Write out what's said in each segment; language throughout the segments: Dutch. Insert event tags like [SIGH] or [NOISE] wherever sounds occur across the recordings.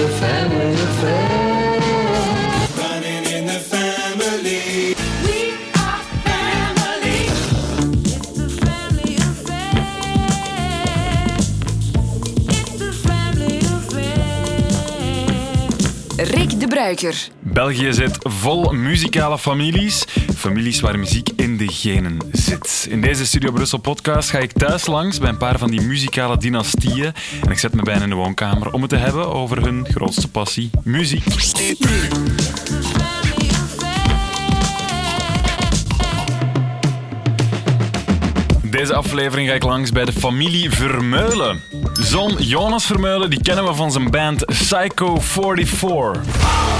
a family affair. Running in the family. We are family. It's a family affair. It's a family affair. Rick de Bruiker. België zit vol muzikale families. Families waar muziek de genen zit. In deze Studio Brussel podcast ga ik thuis langs bij een paar van die muzikale dynastieën. En ik zet me bijna in de woonkamer om het te hebben over hun grootste passie, muziek. Deze aflevering ga ik langs bij de familie Vermeulen. Zoon Jonas Vermeulen die kennen we van zijn band Psycho 44.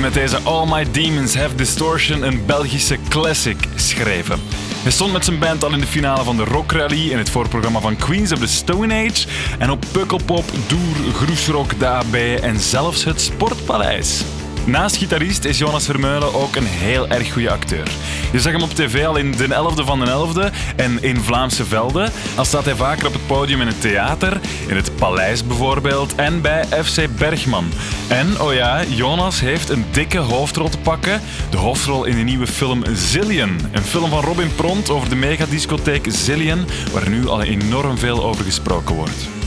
Met deze All My Demons Have Distortion een Belgische classic schreven. Hij stond met zijn band al in de finale van de Rock Rally in het voorprogramma van Queens of the Stone Age en op Pukkelpop, Doer, Groesrock, AB en zelfs het Sportpaleis. Naast gitarist is Jonas Vermeulen ook een heel erg goede acteur. Je zag hem op tv al in De 11e van de 11e en in Vlaamse Velden. Al staat hij vaker op het podium in het theater, in het paleis bijvoorbeeld en bij FC Bergman. En, oh ja, Jonas heeft een dikke hoofdrol te pakken. De hoofdrol in de nieuwe film Zillion. Een film van Robin Pront over de megadiscotheek Zillion, waar nu al enorm veel over gesproken wordt.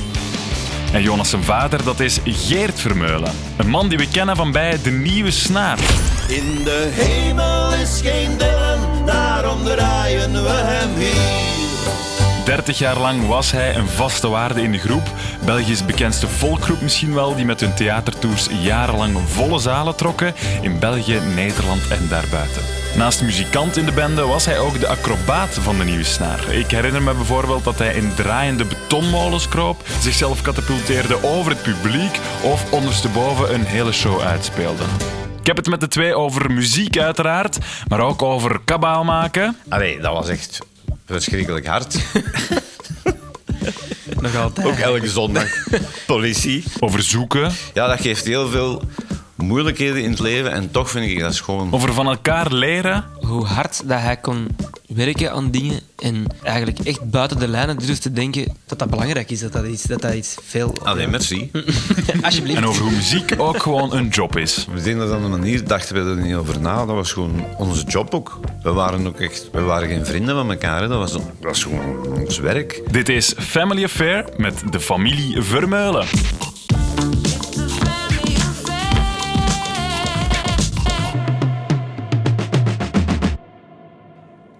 En Jonas zijn vader, dat is Geert Vermeulen. Een man die we kennen van bij De Nieuwe Snaar. In de hemel is geen Dylan, daarom draaien we hem hier. 30 jaar lang was hij een vaste waarde in de groep. Belgisch bekendste volkgroep misschien wel, die met hun theatertours jarenlang volle zalen trokken in België, Nederland en daarbuiten. Naast muzikant in de bende was hij ook de acrobaat van de nieuwe snaar. Ik herinner me bijvoorbeeld dat hij in draaiende betonmolens kroop, zichzelf katapulteerde over het publiek of ondersteboven een hele show uitspeelde. Ik heb het met de twee over muziek uiteraard, maar ook over kabaal maken. Allee, dat was echt verschrikkelijk hard. [LAUGHS] Nog altijd. Ook elke zondag. [LAUGHS] Politie. Over zoeken, Ja, dat geeft heel veel moeilijkheden in het leven en toch vind ik dat schoon. over van elkaar leren. Hoe hard dat hij kon werken aan dingen en eigenlijk echt buiten de lijnen durft te denken dat dat belangrijk is, dat dat iets, dat dat iets veel... Allee, merci. [LAUGHS] Alsjeblieft. En over hoe muziek ook gewoon een job is. We deden dat op een manier, dachten we er niet over na. Dat was gewoon onze job ook. We waren ook echt, we waren geen vrienden van elkaar. hè. Dat was, dat was gewoon ons werk. Dit is Family Affair met de familie Vermeulen.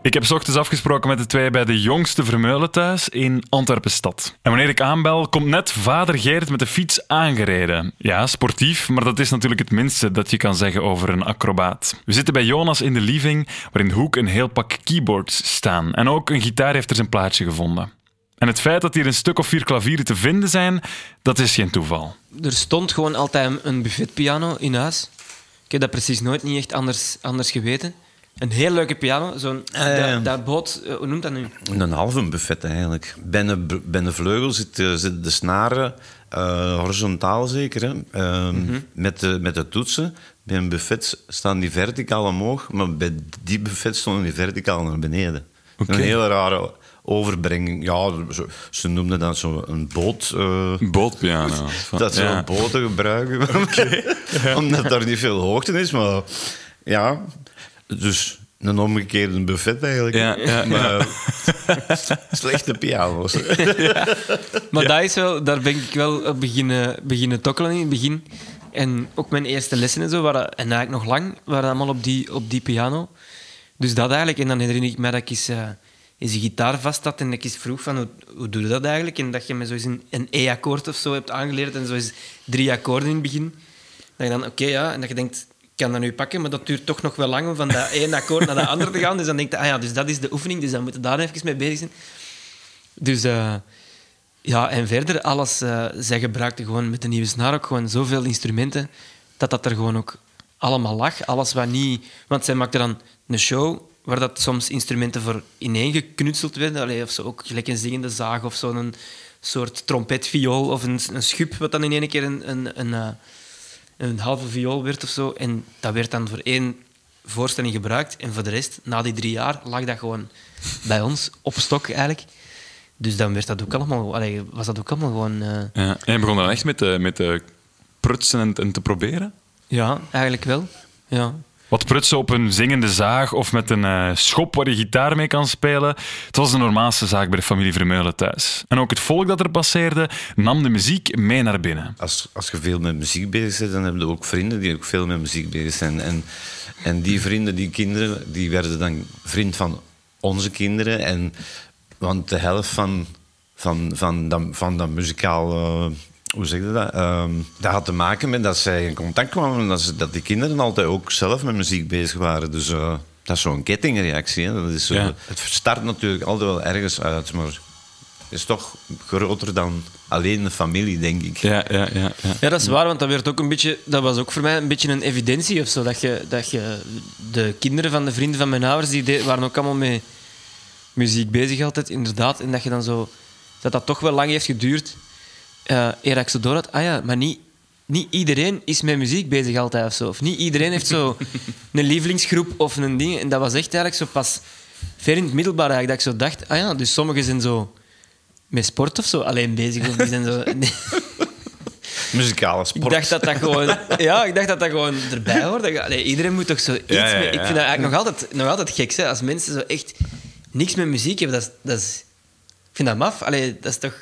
Ik heb ochtends afgesproken met de twee bij de jongste Vermeulen thuis in Antwerpen-stad. En wanneer ik aanbel, komt net vader Geert met de fiets aangereden. Ja, sportief, maar dat is natuurlijk het minste dat je kan zeggen over een acrobaat. We zitten bij Jonas in de living, waar in de hoek een heel pak keyboards staan. En ook een gitaar heeft er zijn plaatsje gevonden. En het feit dat hier een stuk of vier klavieren te vinden zijn, dat is geen toeval. Er stond gewoon altijd een buffetpiano in huis. Ik heb dat precies nooit niet echt anders, anders geweten. Een heel leuke piano. Zo'n, ja. dat, dat boot, eh, hoe noemt dat nu? Een halve buffet eigenlijk. Bij de, bij de vleugel zitten zitten de snaren eh, horizontaal zeker, hè? Ehm, met, de, met de toetsen. Bij een buffet staan die verticaal omhoog, maar bij die buffet stonden die verticaal naar beneden. Een hele rare overbrenging. Ja, zo- ze noemden dat zo een boot. eh, Bootpiano. [LAUGHS] dat ze Ja. boten gebruiken. [LAUGHS] Omdat daar niet veel hoogte is, maar ja. Dus een omgekeerde buffet eigenlijk. Ja, ja, Maar, eh, [LAUGHS] slechte piano's. [LAUGHS] Maar dat is wel, daar ben ik wel op beginnen, beginnen tokkelen in het begin. En ook mijn eerste lessen en zo, waren, en eigenlijk nog lang, waren allemaal op die, op die piano. Dus dat eigenlijk. En dan herinner ik me dat ik eens, eh, eens een gitaar vast had en dat ik eens vroeg van, hoe, hoe doe je dat eigenlijk? En dat je me zo eens een, een E-akkoord of zo hebt aangeleerd en zo eens drie akkoorden in het begin. Dat je dan, oké, ja, en dat je denkt, kan dat nu pakken, maar dat duurt toch nog wel lang om van dat ene akkoord naar dat andere te gaan. Dus dan denk je, ah ja, dus dat is de oefening, dus dan moeten we daar even mee bezig zijn. Dus eh, ja, en verder, alles, eh, zij gebruikten gewoon met de nieuwe snaar ook gewoon zoveel instrumenten, dat dat er gewoon ook allemaal lag. Alles wat niet... Want zij maakten dan een show waar dat soms instrumenten voor ineengeknutseld werden. Allee, of zo ook gelijk een zingende zaag of zo'n soort trompetviool of een, een schub, wat dan in één keer een, een, een, eh, een halve viool werd of zo. En dat werd dan voor één voorstelling gebruikt. En voor de rest, na die drie jaar, lag dat gewoon bij ons op stok eigenlijk. Dus dan werd dat ook allemaal, allee, was dat ook allemaal gewoon... eh, Ja. En je begon dan echt met te, met te prutsen en, en te proberen? ja, eigenlijk wel. Ja. Wat prutsen op een zingende zaag of met een eh, schop waar je gitaar mee kan spelen. Het was de normaalste zaak bij de familie Vermeulen thuis. En ook het volk dat er passeerde nam de muziek mee naar binnen. Als, als je veel met muziek bezig bent, dan heb je ook vrienden die ook veel met muziek bezig zijn. En, en die vrienden, die kinderen, die werden dan vriend van onze kinderen. En, want de helft van, van, van, dat, van dat muzikaal... eh, hoe zeg je dat? Ehm, dat had te maken met dat zij in contact kwamen. en Dat, ze, dat die kinderen altijd ook zelf met muziek bezig waren. Dus eh, dat is zo'n kettingreactie. Hè. Dat is zo, Ja. Het start natuurlijk altijd wel ergens uit, maar... Het is toch groter dan alleen de familie, denk ik. Ja, ja, ja. ja. Ja, dat is waar, want dat, werd ook een beetje, dat was ook voor mij een beetje een evidentie of zo. Dat je, dat je de kinderen van de vrienden van mijn ouders, die de- waren ook allemaal met muziek bezig altijd, inderdaad. En dat je dan zo... Dat dat toch wel lang heeft geduurd, eh eer ik zo door had. Ah ja, maar niet, niet iedereen is met muziek bezig altijd of zo. Of niet iedereen heeft zo [LAUGHS] een lievelingsgroep of een ding. En dat was echt eigenlijk zo pas ver in het middelbaar eigenlijk, dat ik zo dacht... Ah ja, dus sommigen zijn zo met sport of zo alleen bezig. Of die zijn zo... [LAUGHS] Muzikale Ik sport. dacht dat dat gewoon, ja, ik dacht dat dat gewoon erbij hoorde. Allee, iedereen moet toch zo iets Ja, ja, mee- ja. Ik vind dat eigenlijk nog altijd, nog altijd gek, hè, als mensen zo echt niks met muziek hebben. Dat is, dat is, ik vind dat maf. Allee, dat is toch...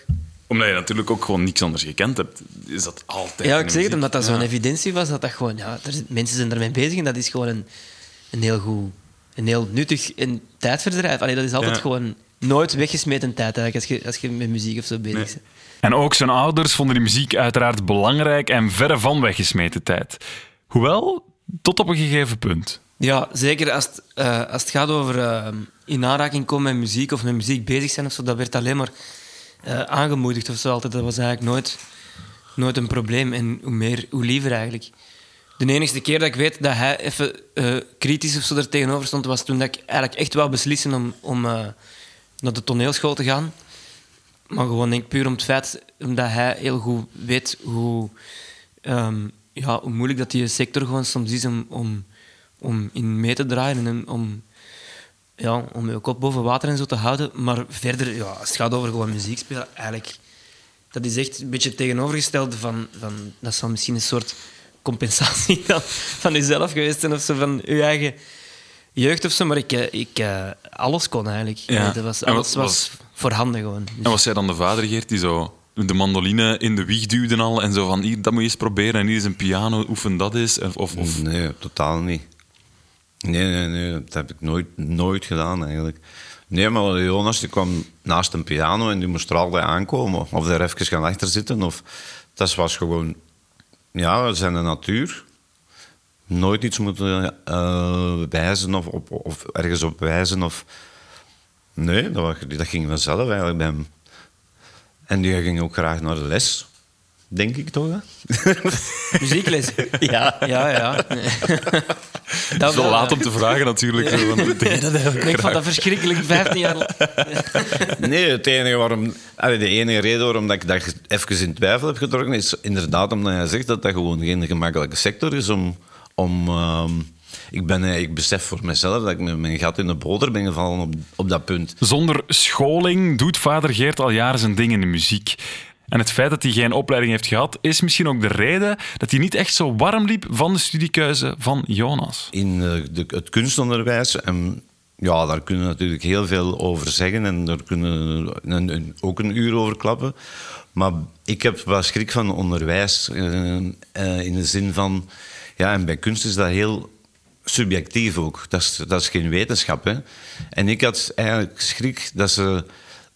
Omdat je natuurlijk ook gewoon niks anders gekend hebt, is dat altijd. Ja, ik zeg het omdat dat zo'n Ja. evidentie was. Dat dat gewoon, ja, er zijn- mensen zijn ermee bezig en dat is gewoon een, een heel goed, een heel nuttig en tijdverdrijf. Allee, dat is altijd Ja. gewoon nooit weggesmeten tijd eigenlijk, als je, als je met muziek of zo bezig Nee. bent. En ook zijn ouders vonden die muziek uiteraard belangrijk en verre van weggesmeten tijd. Hoewel, tot op een gegeven punt. Ja, zeker als het, eh, als het gaat over eh, in aanraking komen met muziek of met muziek bezig zijn of zo, dat werd alleen maar eh, aangemoedigd of zo altijd. Dat was eigenlijk nooit, nooit een probleem. En hoe meer, hoe liever eigenlijk. De enige keer dat ik weet dat hij even eh, kritisch of zo er tegenover stond, was toen dat ik eigenlijk echt wou beslissen om, om eh, naar de toneelschool te gaan. Maar gewoon denk puur om het feit omdat hij heel goed weet hoe, ehm, ja, hoe moeilijk dat die sector gewoon soms is om, om, om in mee te draaien en om, ja, om je kop boven water en zo te houden. Maar verder, ja, als het gaat over gewoon muziek spelen, eigenlijk... Dat is echt een beetje het tegenovergestelde van... van dat zal misschien een soort compensatie [LAUGHS] dan van jezelf geweest zijn of zo, van je eigen jeugd of zo. Maar ik, eh, ik eh, alles kon eigenlijk. Ja. Nee, dat was, wat alles was voorhanden gewoon. Dus- En was jij dan de vader, Geert, die zo de mandoline in de wieg duwde al en zo van hier, dat moet je eens proberen en hier is een piano, oefen dat of, of- Nee, totaal niet. Nee, nee, nee, dat heb ik nooit, nooit gedaan eigenlijk. Nee, maar Jonas die kwam naast een piano en die moest er altijd aankomen. Of daar even gaan achter zitten. Of, dat was gewoon, ja, zijn de natuur. Nooit iets moeten eh, wijzen of, op, of ergens op wijzen. Of... Nee, dat, dat ging vanzelf eigenlijk. En die ging ook graag naar de les. Denk ik toch, hè? [LAUGHS] Muziekles. [LAUGHS] Ja, ja, ja. [LAUGHS] Dat zo wel, laat om te vragen natuurlijk. Zo van, nee, dat heb ik vond graag. dat verschrikkelijk, 15 jaar lang. Nee, het enige waarom, allee, de enige reden waarom dat ik dat even in twijfel heb getrokken, is inderdaad omdat jij zegt dat dat gewoon geen gemakkelijke sector is om. om ehm, ik, ben, ik besef voor mezelf dat ik met mijn gat in de boter ben gevallen op, op dat punt. Zonder scholing doet vader Geert al jaren zijn ding in de muziek. En het feit dat hij geen opleiding heeft gehad, is misschien ook de reden dat hij niet echt zo warm liep van de studiekeuze van Jonas. in eh, de, het kunstonderwijs. En ja, daar kunnen we natuurlijk heel veel over zeggen en daar kunnen we ook een uur over klappen. Maar ik heb wel schrik van onderwijs eh, eh, in de zin van... Ja, en bij kunst is dat heel subjectief ook. Dat is, dat is geen wetenschap. Hè? En ik had eigenlijk schrik dat ze,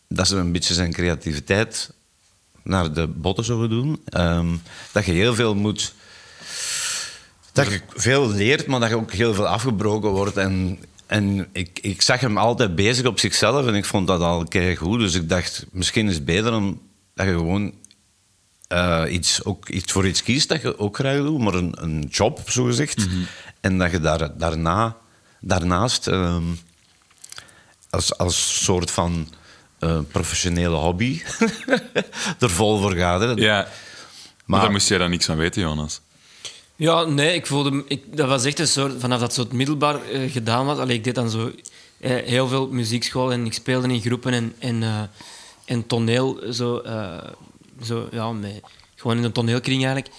dat ze een beetje zijn creativiteit naar de botten zouden doen. Ehm, dat je heel veel moet dat je veel leert, maar dat je ook heel veel afgebroken wordt. En, en ik, ik zag hem altijd bezig op zichzelf en ik vond dat al goed. Dus ik dacht, misschien is het beter om, dat je gewoon eh, iets, ook iets voor iets kiest dat je ook graag doet, maar een, een job, zo gezegd. En dat je daar, daarna, daarnaast ehm, als, als soort van eh, professionele hobby [LAUGHS] er vol voor gaat. Hè. Ja, maar Maar- daar moest jij dan niks van weten, Jonas. Ja, nee, ik voelde... Ik, dat was echt een soort... Vanaf dat soort middelbaar eh, gedaan was... Allee, ik deed dan zo eh, heel veel muziekschool en ik speelde in groepen en, en, eh, en toneel. Zo, eh, zo, ja, met, gewoon in een toneelkring eigenlijk.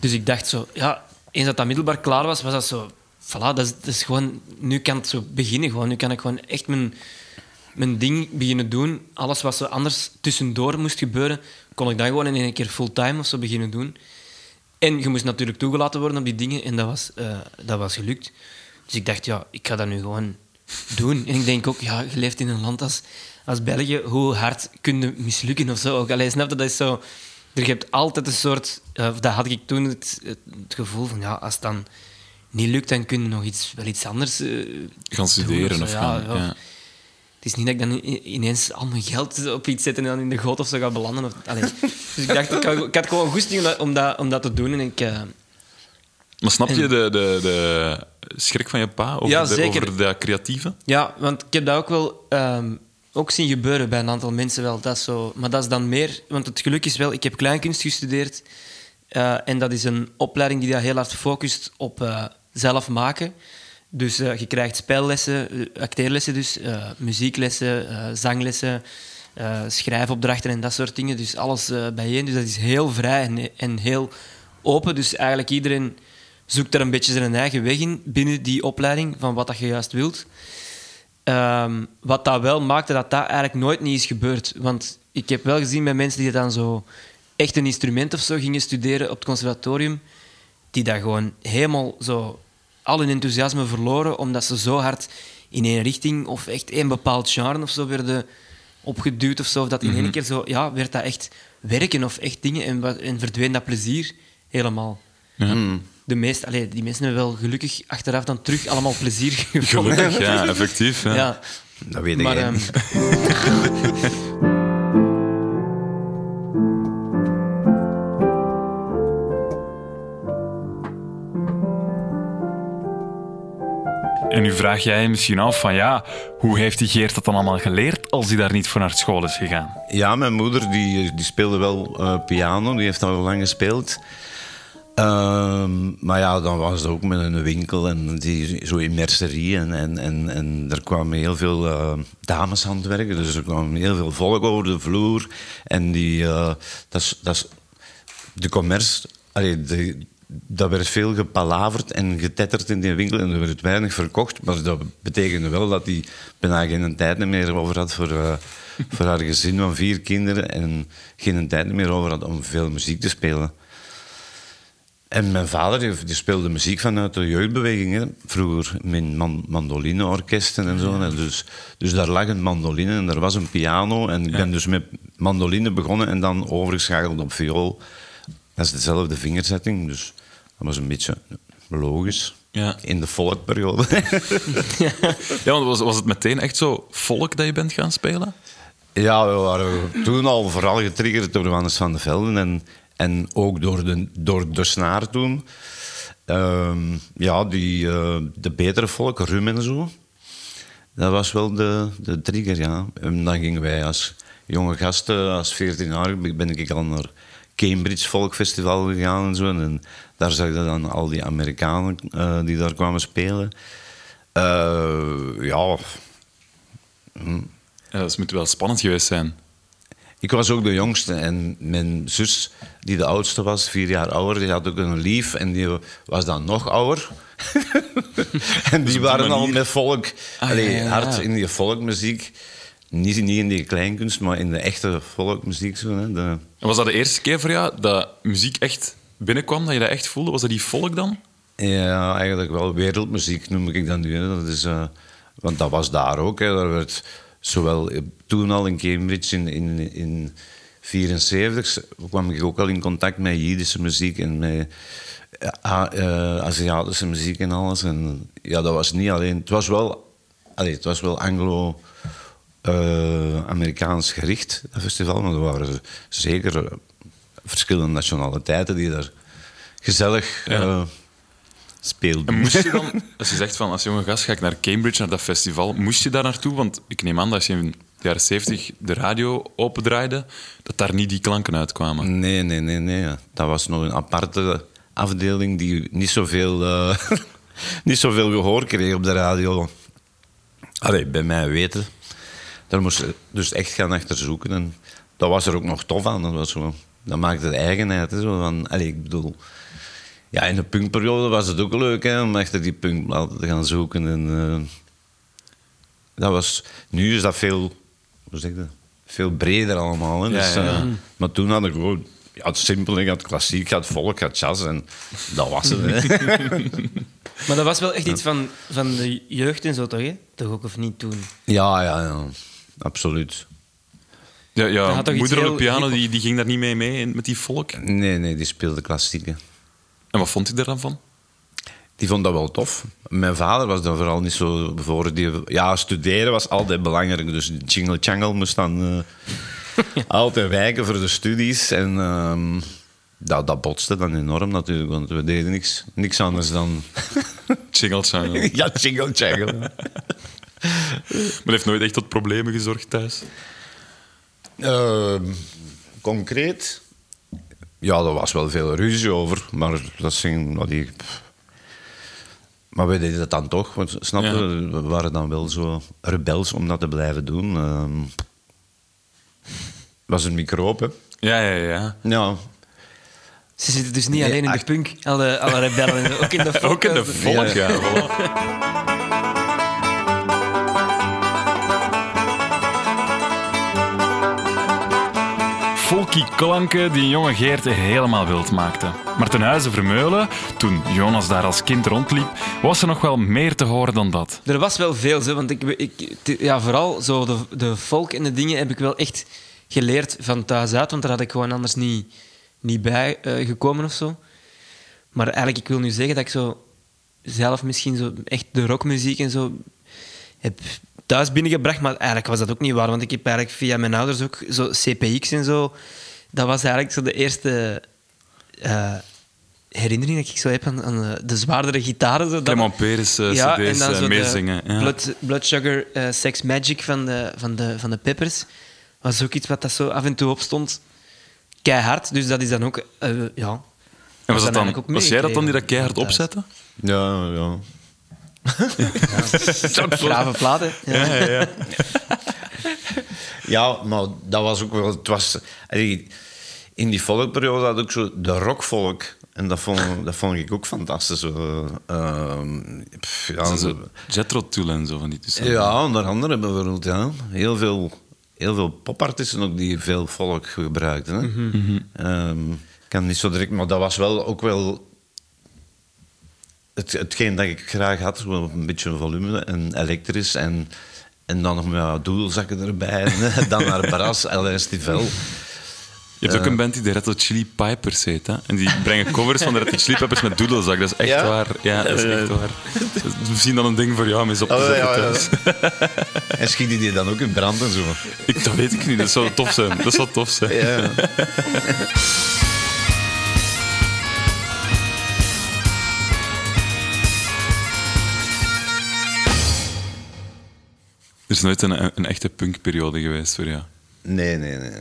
Dus ik dacht zo... Ja, eens dat dat middelbaar klaar was, was dat zo... Voilà, dat is, dat is gewoon... Nu kan het zo beginnen gewoon. Nu kan ik gewoon echt mijn, mijn ding beginnen doen. Alles wat zo anders tussendoor moest gebeuren, kon ik dan gewoon in één keer fulltime of zo beginnen doen. En je moest natuurlijk toegelaten worden op die dingen en dat was, eh, dat was gelukt. Dus ik dacht, ja, ik ga dat nu gewoon doen. En ik denk ook, ja, je leeft in een land als, als België, hoe hard kun je mislukken of zo? Ook, allee, snap je, dat is zo... Er hebt altijd een soort... eh, dat had ik toen het, het, het gevoel van, ja, als het dan niet lukt, dan kun je nog iets, wel iets anders eh, Gaan studeren of Ja, gaan... ja. Het is niet dat ik dan ineens al mijn geld op iets zet en dan in de goot of zo ga belanden. Of. Dus ik dacht, ik had, ik had gewoon goesting om dat, om, dat, om dat te doen. En ik, eh, Maar snap je En- de, de, de schrik van je pa over, Ja, de, over dat creatieve? ja, want ik heb dat ook wel ehm, ook zien gebeuren bij een aantal mensen. Wel. Dat zo, maar dat is dan meer... Want het geluk is wel, ik heb kleinkunst gestudeerd. eh, en dat is een opleiding die dat heel hard focust op eh, zelf maken. Dus eh, je krijgt spellessen, eh, acteerlessen dus, eh, muzieklessen, zanglessen, schrijfopdrachten en dat soort dingen. Dus alles bijeen. Dus dat is heel vrij en, heel open. Dus eigenlijk iedereen zoekt er een beetje zijn eigen weg in binnen die opleiding van wat dat je juist wilt. Ehm, wat dat wel maakte dat dat eigenlijk nooit niet is gebeurd. Want ik heb wel gezien bij mensen die dan zo echt een instrument of zo gingen studeren op het conservatorium, die dat gewoon helemaal zo al hun enthousiasme verloren, omdat ze zo hard in één richting of echt één bepaald genre of zo werden opgeduwd of zo. Of dat in één keer zo, ja, werd dat echt werken of echt dingen en, en verdween dat plezier helemaal. De meest, allee, die mensen hebben wel gelukkig achteraf dan terug allemaal plezier [LAUGHS] gevonden. Gelukkig, ja, effectief. Ja. Ja. Dat weet ik Maar, niet. [LAUGHS] nu vraag jij misschien af van ja, hoe heeft die Geert dat dan allemaal geleerd als hij daar niet voor naar school is gegaan? Ja, mijn moeder die, die speelde wel eh, piano, die heeft al lang gespeeld. Ehm, maar ja, dan was het ook met een winkel en die, zo in mercerie. En, en, en, en er kwamen heel veel eh, dames aan het werken. Dus er kwam heel veel volk over de vloer. En die, is, dat is, de commerce, allee, de, dat werd veel gepalaverd en getetterd in die winkel. En er werd weinig verkocht. Maar dat betekende wel dat hij bijna geen tijd meer over had voor, eh, voor haar gezin van vier kinderen. En geen tijd meer over had om veel muziek te spelen. En mijn vader die, speelde muziek vanuit de jeugdbeweging. Hè. Vroeger met man, mandolineorkesten en zo. hè. Dus, dus daar lag een mandoline en er was een piano. En ik ben dus met mandoline begonnen en dan overgeschakeld op viool. Dat is dezelfde vingerzetting, dus was een beetje logisch. Ja. In de volkperiode. [LAUGHS] Ja, want was, was het meteen echt zo volk dat je bent gaan spelen? Ja, we waren toen al vooral getriggerd door Johannes van de Velden en, en ook door de, door de snaar toen. Ehm, ja, die, eh, de betere volk, rum en zo. Dat was wel de, de trigger, ja. En dan gingen wij als jonge gasten, als 14 jaar, ben ik al naar Cambridge Volkfestival gegaan en zo. En daar zag je dan al die Amerikanen eh, die daar kwamen spelen. Eh, ja, Ja, dat moet wel spannend geweest zijn. Ik was ook de jongste en mijn zus, die de oudste was, vier jaar ouder, die had ook een lief en die was dan nog ouder. [LAUGHS] en die waren al met volk, allee, ja, ja, ja. hard in die volkmuziek. Niet, niet in die kleinkunst, maar in de echte volkmuziek. Zo, hè. De, was dat de eerste keer voor jou dat muziek echt binnenkwam, dat je dat echt voelde? Was dat die volk dan? Ja, eigenlijk wel wereldmuziek noem ik dat nu. Hè. Dat is, eh, want dat was daar ook. Hè. Daar werd zowel eh, toen al in Cambridge in 1974 in 74 kwam ik ook al in contact met Jiddische muziek en met eh, Aziatische muziek en alles. En ja, dat was niet alleen. Het was wel, allee, het was wel Anglo. Eh, Amerikaans gericht, dat festival, maar er waren zeker eh, verschillende nationaliteiten die daar gezellig Ja. eh, speelden. En moest je [LAUGHS] dan, als je zegt van als jonge gast ga ik naar Cambridge, naar dat festival, moest je daar naartoe? Want ik neem aan dat als je in de jaren 70 de radio opendraaide, dat daar niet die klanken uitkwamen. Nee, nee, nee, nee. Dat was nog een aparte afdeling die niet zoveel, eh [LAUGHS] niet zoveel gehoor kreeg op de radio. Allee, bij mij weten. Daar moest je dus echt gaan achter zoeken. En dat was er ook nog tof aan. Dat, was zo, dat maakte de eigenheid. Hè, zo van, allee, ik bedoel... Ja, in de punkperiode was het ook leuk hè, om achter die punkplaten te gaan zoeken. En, eh, dat was, nu is dat veel, hoe zeg dat? veel breder allemaal. Hè. Dus, ja, ja. eh, maar toen had ik gewoon ja, het simpel, ik had klassiek, ik had volk, ik had jazz en dat was het. Hè. [LAUGHS] Maar dat was wel echt iets van, van de jeugd en zo, toch? Hè? Toch ook of niet toen? ja, ja, ja, absoluut. Ja, ja had toch iets moeder op heel de piano die, die ging daar niet mee mee in- met die volk. Nee, nee, die speelde klassieke. En wat vond hij er dan van? Die vond dat wel tof. Mijn vader was daar vooral niet zo voor. Die, ja, studeren was altijd belangrijk. Dus Jingle Jangle moest dan eh, [LAUGHS] altijd wijken voor de studies. En ehm, dat, dat botste dan enorm natuurlijk, want we deden niks, niks anders dan... [LAUGHS] Jingle Jangle. [LAUGHS] ja, Jingle Jangle. [LAUGHS] Maar heeft nooit echt tot problemen gezorgd thuis. Ehm, concreet? Ja, er was wel veel ruzie over, maar dat zijn... die, maar we deden dat dan toch, want snap je? Ja. We waren dan wel zo rebels om dat te blijven doen. Ehm was een microop, hè? Ja, ja, ja. Ja. Ze zitten dus niet Nee, alleen in de punk, alle, alle rebellen, ook in de folk. [LAUGHS] Ook in de volk, ja. Ja. [LAUGHS] Folky klanken die een jonge Geert helemaal wild maakte. Maar ten huize Vermeulen, toen Jonas daar als kind rondliep, was er nog wel meer te horen dan dat. Er was wel veel, zo, want ik, ik, ja, vooral zo de, de folk en de dingen heb ik wel echt geleerd van thuis uit, want daar had ik gewoon anders niet, niet bij eh, gekomen of zo. Maar eigenlijk, ik wil nu zeggen dat ik zo zelf misschien zo echt de rockmuziek en zo heb thuis binnengebracht, maar eigenlijk was dat ook niet waar, want ik heb eigenlijk via mijn ouders ook zo CPX en zo. Dat was eigenlijk zo de eerste eh, herinnering dat ik zo heb aan, aan de zwaardere gitaren. Zo, Clement Peres, eh, ja, cd's, en dan eh, zo meezingen. de Ja. Blood, Blood Sugar Sex Magic van de, van, de, van de Peppers was ook iets wat dat zo af en toe opstond. Keihard, dus dat is dan ook... eh, ja, En was, dat dan dan, eigenlijk ook was jij dat dan die dat keihard opzette? Ja, ja. Grave platen. Ja. Ja, maar dat was ook wel... Het was, in die volkperiode had ik zo de rockvolk. En dat vond, dat vond ik ook fantastisch. Zo, ehm, pff, ja, Jethro Tull en zo van die tussen. ja, onder andere bijvoorbeeld. Ja. Heel, veel, heel veel popartiesten ook die veel volk gebruikten. Hè. Ehm, ik kan niet zo direct... Maar dat was wel ook wel... Het, hetgeen dat ik graag had, een beetje volume en elektrisch en, en dan nog ja, doedelzakken erbij. En [LAUGHS] dan naar Bras, Alain Stivell. Je hebt ook een band die de Red Hot Chili Pipers heet. Hè? En die brengen covers van de Red Hot Chili Peppers met doedelzak. Dat is echt Ja? waar. Ja, dat is echt waar. [LAUGHS] Dat is misschien dan een ding voor jou om eens op te Oh, zetten ja, ja. thuis. [LAUGHS] En schiet die dan ook in brand en zo. Ik, dat weet ik niet. Dat zou tof zijn. Dat zou tof zijn. Is nooit een, een echte punkperiode geweest voor jou. Nee, nee, nee, nee.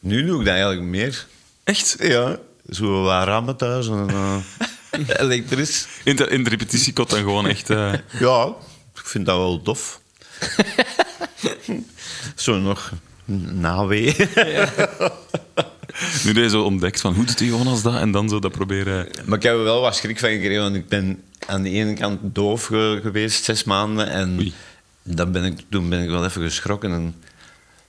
Nu doe ik dat eigenlijk meer. Echt? Ja. Zo wat rammen thuis en eh, [LAUGHS] elektrisch. In de, in de repetitiekot dan gewoon echt... eh, [LAUGHS] Ja, ik vind dat wel tof. [LAUGHS] Zo nog nawee. nu dat je zo ontdekt van hoe doet die Jonas dat? En dan zo dat proberen... Maar ik heb er wel wat schrik van gekregen, want ik ben aan de ene kant doof ge- geweest, zes maanden. En Oei. Dan ben ik, toen ben ik wel even geschrokken. En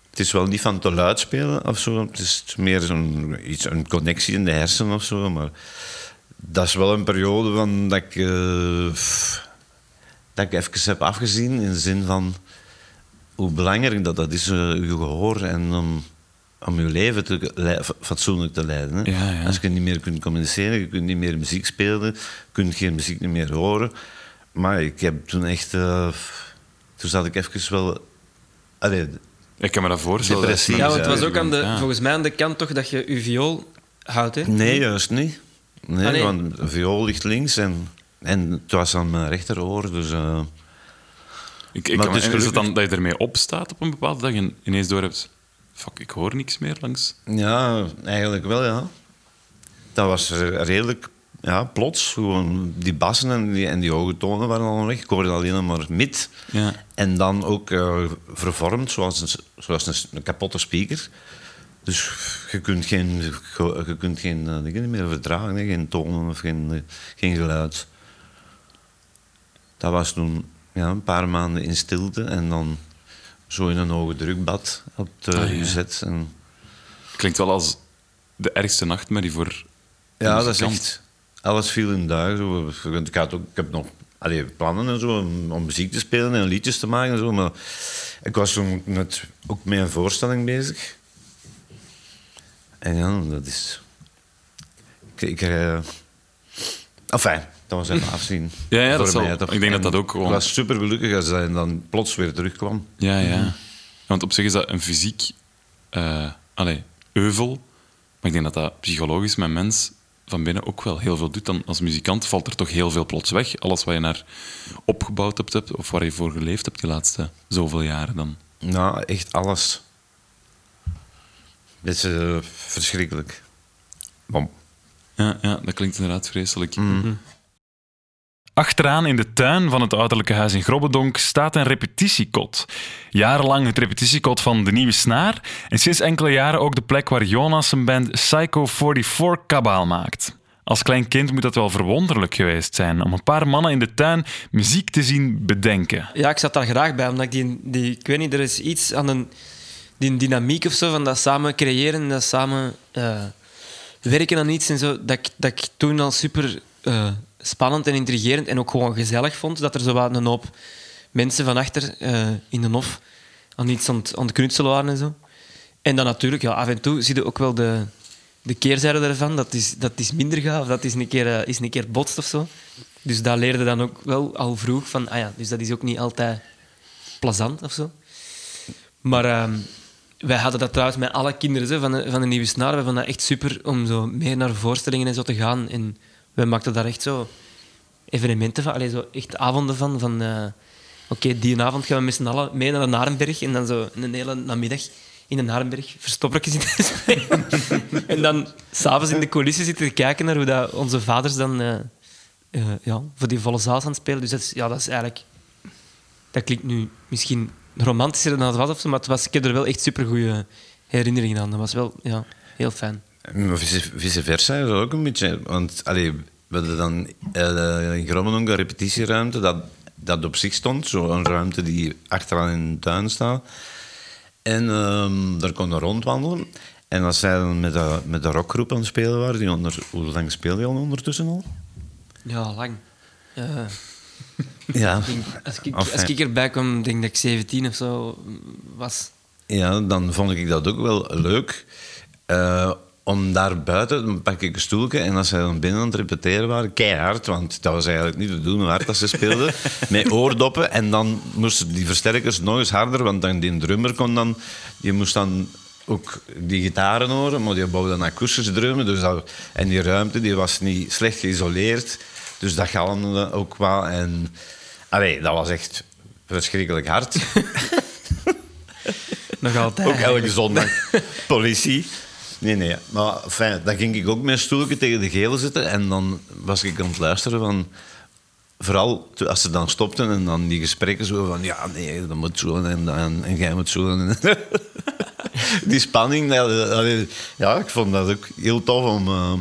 het is wel niet van te luid spelen of zo. Het is meer zo'n, iets, een connectie in de hersenen of zo. Maar dat is wel een periode van dat ik, eh, dat ik even heb afgezien. In de zin van hoe belangrijk dat, dat is, eh, je gehoor. En om, om je leven te, le- fatsoenlijk te leiden. Hè. Ja, ja. Als je niet meer kunt communiceren, je kunt niet meer muziek spelen, je kunt geen muziek niet meer horen. Maar ik heb toen echt... eh, toen zat ik even wel... Allee, Ik kan me dat voorstellen. Depressie. Ja, want het was ook aan de, ja. volgens mij aan de kant toch dat je je viool houdt, hè? nee, juist niet. Nee, Ah, nee. want de viool ligt links en, en het was aan mijn rechteroor. Dus, eh, Ik, ik Maar kan is en is het dan gelukkig- dat je ermee opstaat op een bepaalde dag en ineens door hebt... Fuck, ik hoor niks meer langs... ja, eigenlijk wel, ja. Dat was redelijk ja, plots, gewoon die bassen en die, en die hoge tonen waren al weg. Ik hoorde alleen maar mid. Ja. En dan ook eh, vervormd, zoals een, zoals een, een kapotte speaker. Dus je kunt geen, ge- je kunt geen eh, dingen meer verdragen, hè. geen tonen of geen, eh, geen geluid. Dat was toen ja, een paar maanden in stilte en dan zo in een hoge drukbad op de Ah, ja. gezet. En, Klinkt wel als de ergste nachtmerrie voor ja, dat is echt... Alles viel in duigen. Zo. Ik, had ook, ik heb nog allee, plannen en zo, om, om muziek te spelen en liedjes te maken en zo. Maar ik was toen ook met een voorstelling bezig. En ja, dat is... Ik... ik eh, enfin, dat was even afzien. [LAUGHS] Ja, ja, dat zal- ik denk dat En dat ook gewoon- Ik was super gelukkig als hij dan plots weer terugkwam. Ja, ja. Want op zich is dat een fysiek eh allee, euvel. Maar ik denk dat dat psychologisch met mens van binnen ook wel heel veel doet. Dan als muzikant valt er toch heel veel plots weg. Alles wat je naar opgebouwd hebt, of waar je voor geleefd hebt de laatste zoveel jaren dan. Nou, echt alles. Dit is eh, verschrikkelijk. Bom. Ja, ja, dat klinkt inderdaad vreselijk. Achteraan in de tuin van het ouderlijke huis in Grobbedonk staat een repetitiekot. Jarenlang het repetitiekot van De Nieuwe Snaar en sinds enkele jaren ook de plek waar Jonas zijn band Psycho 44 kabaal maakt. Als klein kind moet dat wel verwonderlijk geweest zijn om een paar mannen in de tuin muziek te zien bedenken. Ja, ik zat daar graag bij, omdat ik die, die... Ik weet niet, er is iets aan een, die dynamiek of zo, van dat samen creëren, dat samen eh, werken aan iets en zo, dat ik, dat ik toen al super eh, spannend en intrigerend en ook gewoon gezellig vond, dat er zo wat een hoop mensen van achter eh, in de hof aan iets aan het, waren en zo. En dan natuurlijk, ja, af en toe zie je ook wel de, de keerzijde ervan, dat is, dat is minder gaaf, dat is een keer, eh, is een keer botst of zo. Dus dat leerde dan ook wel al vroeg van, ah ja, dus dat is ook niet altijd plezant of zo. Maar ehm, wij hadden dat trouwens met alle kinderen van, de, van de Nieuwe Snaar. We vonden dat echt super om zo meer naar voorstellingen en zo te gaan. En wij maakten daar echt zo evenementen van, allee, zo echt avonden van. van eh, Oké, die avond gaan we met z'n allen mee naar de Narenberg en dan zo een hele namiddag in de Narenberg verstoppertjes spelen. [LAUGHS] en dan s'avonds in de coulissen zitten kijken naar hoe dat onze vaders dan eh, eh, ja, voor die volle zaal aan het spelen. Dus dat ja, dat is eigenlijk... Dat klinkt nu misschien romantischer dan het was, maar het was, ik heb er wel echt supergoeie herinneringen aan. Dat was wel ja, heel fijn. Maar vice, versa is dat ook een beetje. Want allee, we hadden dan eh, in Grobbendonk een repetitieruimte dat, dat op zich stond. Zo'n ruimte die achteraan in de tuin staat. En ehm, daar kon je rondwandelen. En als zij dan met de, met de rockgroep aan het spelen waren, die onder, hoe lang speel je al ondertussen al? Ja, lang. Ja. [LAUGHS] als, ik, als ik erbij kwam, denk dat ik 17 of zo was. Ja, dan vond ik dat ook wel leuk. Eh, om daar buiten, dan pak ik een stoeltje en als zij dan binnen aan het repeteren waren, keihard, want dat was eigenlijk niet te doen hoe hard dat ze speelden, [LAUGHS] met oordoppen. En dan moesten die versterkers nog eens harder, want dan die drummer kon dan, die moest dan ook die gitaren horen, maar die bouwde dan akoestisch drummen. Dus dat, en die ruimte die was niet slecht geïsoleerd, dus dat galmde ook wel. En allee, dat was echt verschrikkelijk hard. [LAUGHS] Nog altijd. Ook elke zondag. [LAUGHS] Politie. Nee, nee. Maar fijn, dan ging ik ook met een stoeltje tegen de gele zitten. En dan was ik aan het luisteren van... Vooral als ze dan stopten en dan die gesprekken zo van... Ja, nee, dat moet zo en, en, en jij moet zo. En, [LAUGHS] die spanning. Ja, ik vond dat ook heel tof om... eh,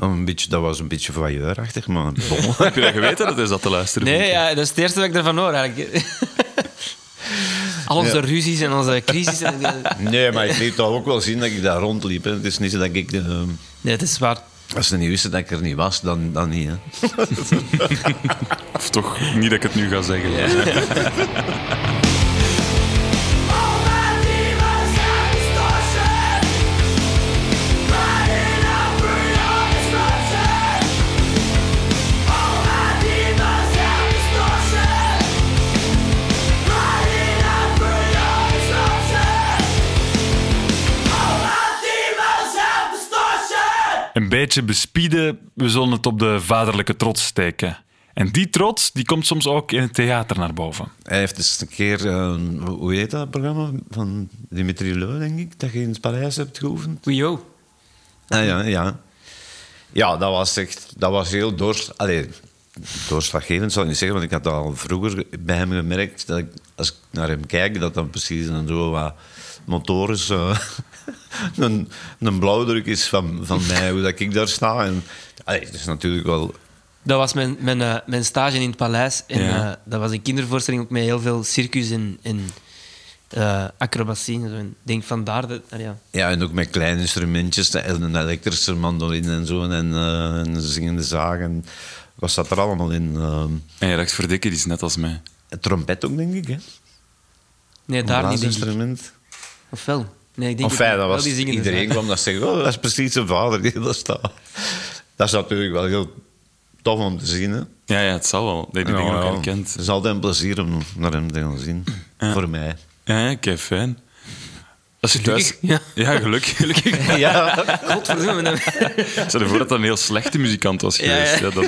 om een beetje, dat was een beetje voyeurachtig, maar bon. [LAUGHS] Heb je dat geweten dat is dat te luisteren? Nee, ja, dat is het eerste wat ik ervan hoor eigenlijk. [LAUGHS] Al onze ruzies en onze crisis. En, Nee, maar ik liet toch ook wel zien dat ik daar rondliep. hè. Het is niet zo dat ik... eh, nee, het is waar. Als ze niet wisten dat ik er niet was, dan, dan niet. Hè. [LAUGHS] Of toch niet dat ik het nu ga zeggen. [LAUGHS] beetje bespieden, we zullen het op de vaderlijke trots steken. En die trots die komt soms ook in het theater naar boven. Hij heeft eens een keer, eh, hoe heet dat programma? Van Dimitri Leu, denk ik, dat je in het paleis hebt geoefend. Oei, yo. Ah ja, ja. Ja, dat was echt... Dat was heel doors... Allee, doorslaggevend zou ik niet zeggen, want ik had al vroeger bij hem gemerkt dat ik, als ik naar hem kijk, dat dan precies een zo wat motorisch eh, [LAUGHS] [LAUGHS] een, een blauwdruk is van, van mij, hoe dat ik daar sta. En, allee, het is natuurlijk wel... Dat was mijn, mijn, eh, mijn stage in het paleis. En Ja. eh, dat was een kindervoorstelling ook met heel veel circus en, en eh, acrobatie. En zo. En ik denk vandaar dat... ah, ja. Ja, en ook met kleine instrumentjes, en een elektrische mandoline en zo, en eh, een zingende zaag. En wat zat er allemaal in? En je dacht, verdikke, die is net als mij. een trompet ook, denk ik, hè? Nee, daar niet, denk ik. blaasinstrument. Of wel? Nee, ik denk Enfin, dat was, die zingende iedereen kwam dat zeggen, oh, dat is precies zijn vader die daar staat. Dat is natuurlijk wel heel tof om te zien. Hè? Ja, ja, het zal wel. Dat je die Ja, dingen ook ja. herkent. Het is altijd een plezier om naar hem te gaan zien. Voor mij. Ja, ja, kei fijn. Als je thuis... Gelukkig, Ja, gelukkig. gelukkig. [LAUGHS] Ja, Godverdomme. dan- Stel je voor dat dat een heel slechte muzikant was Ja, geweest. ja. Ja, dan,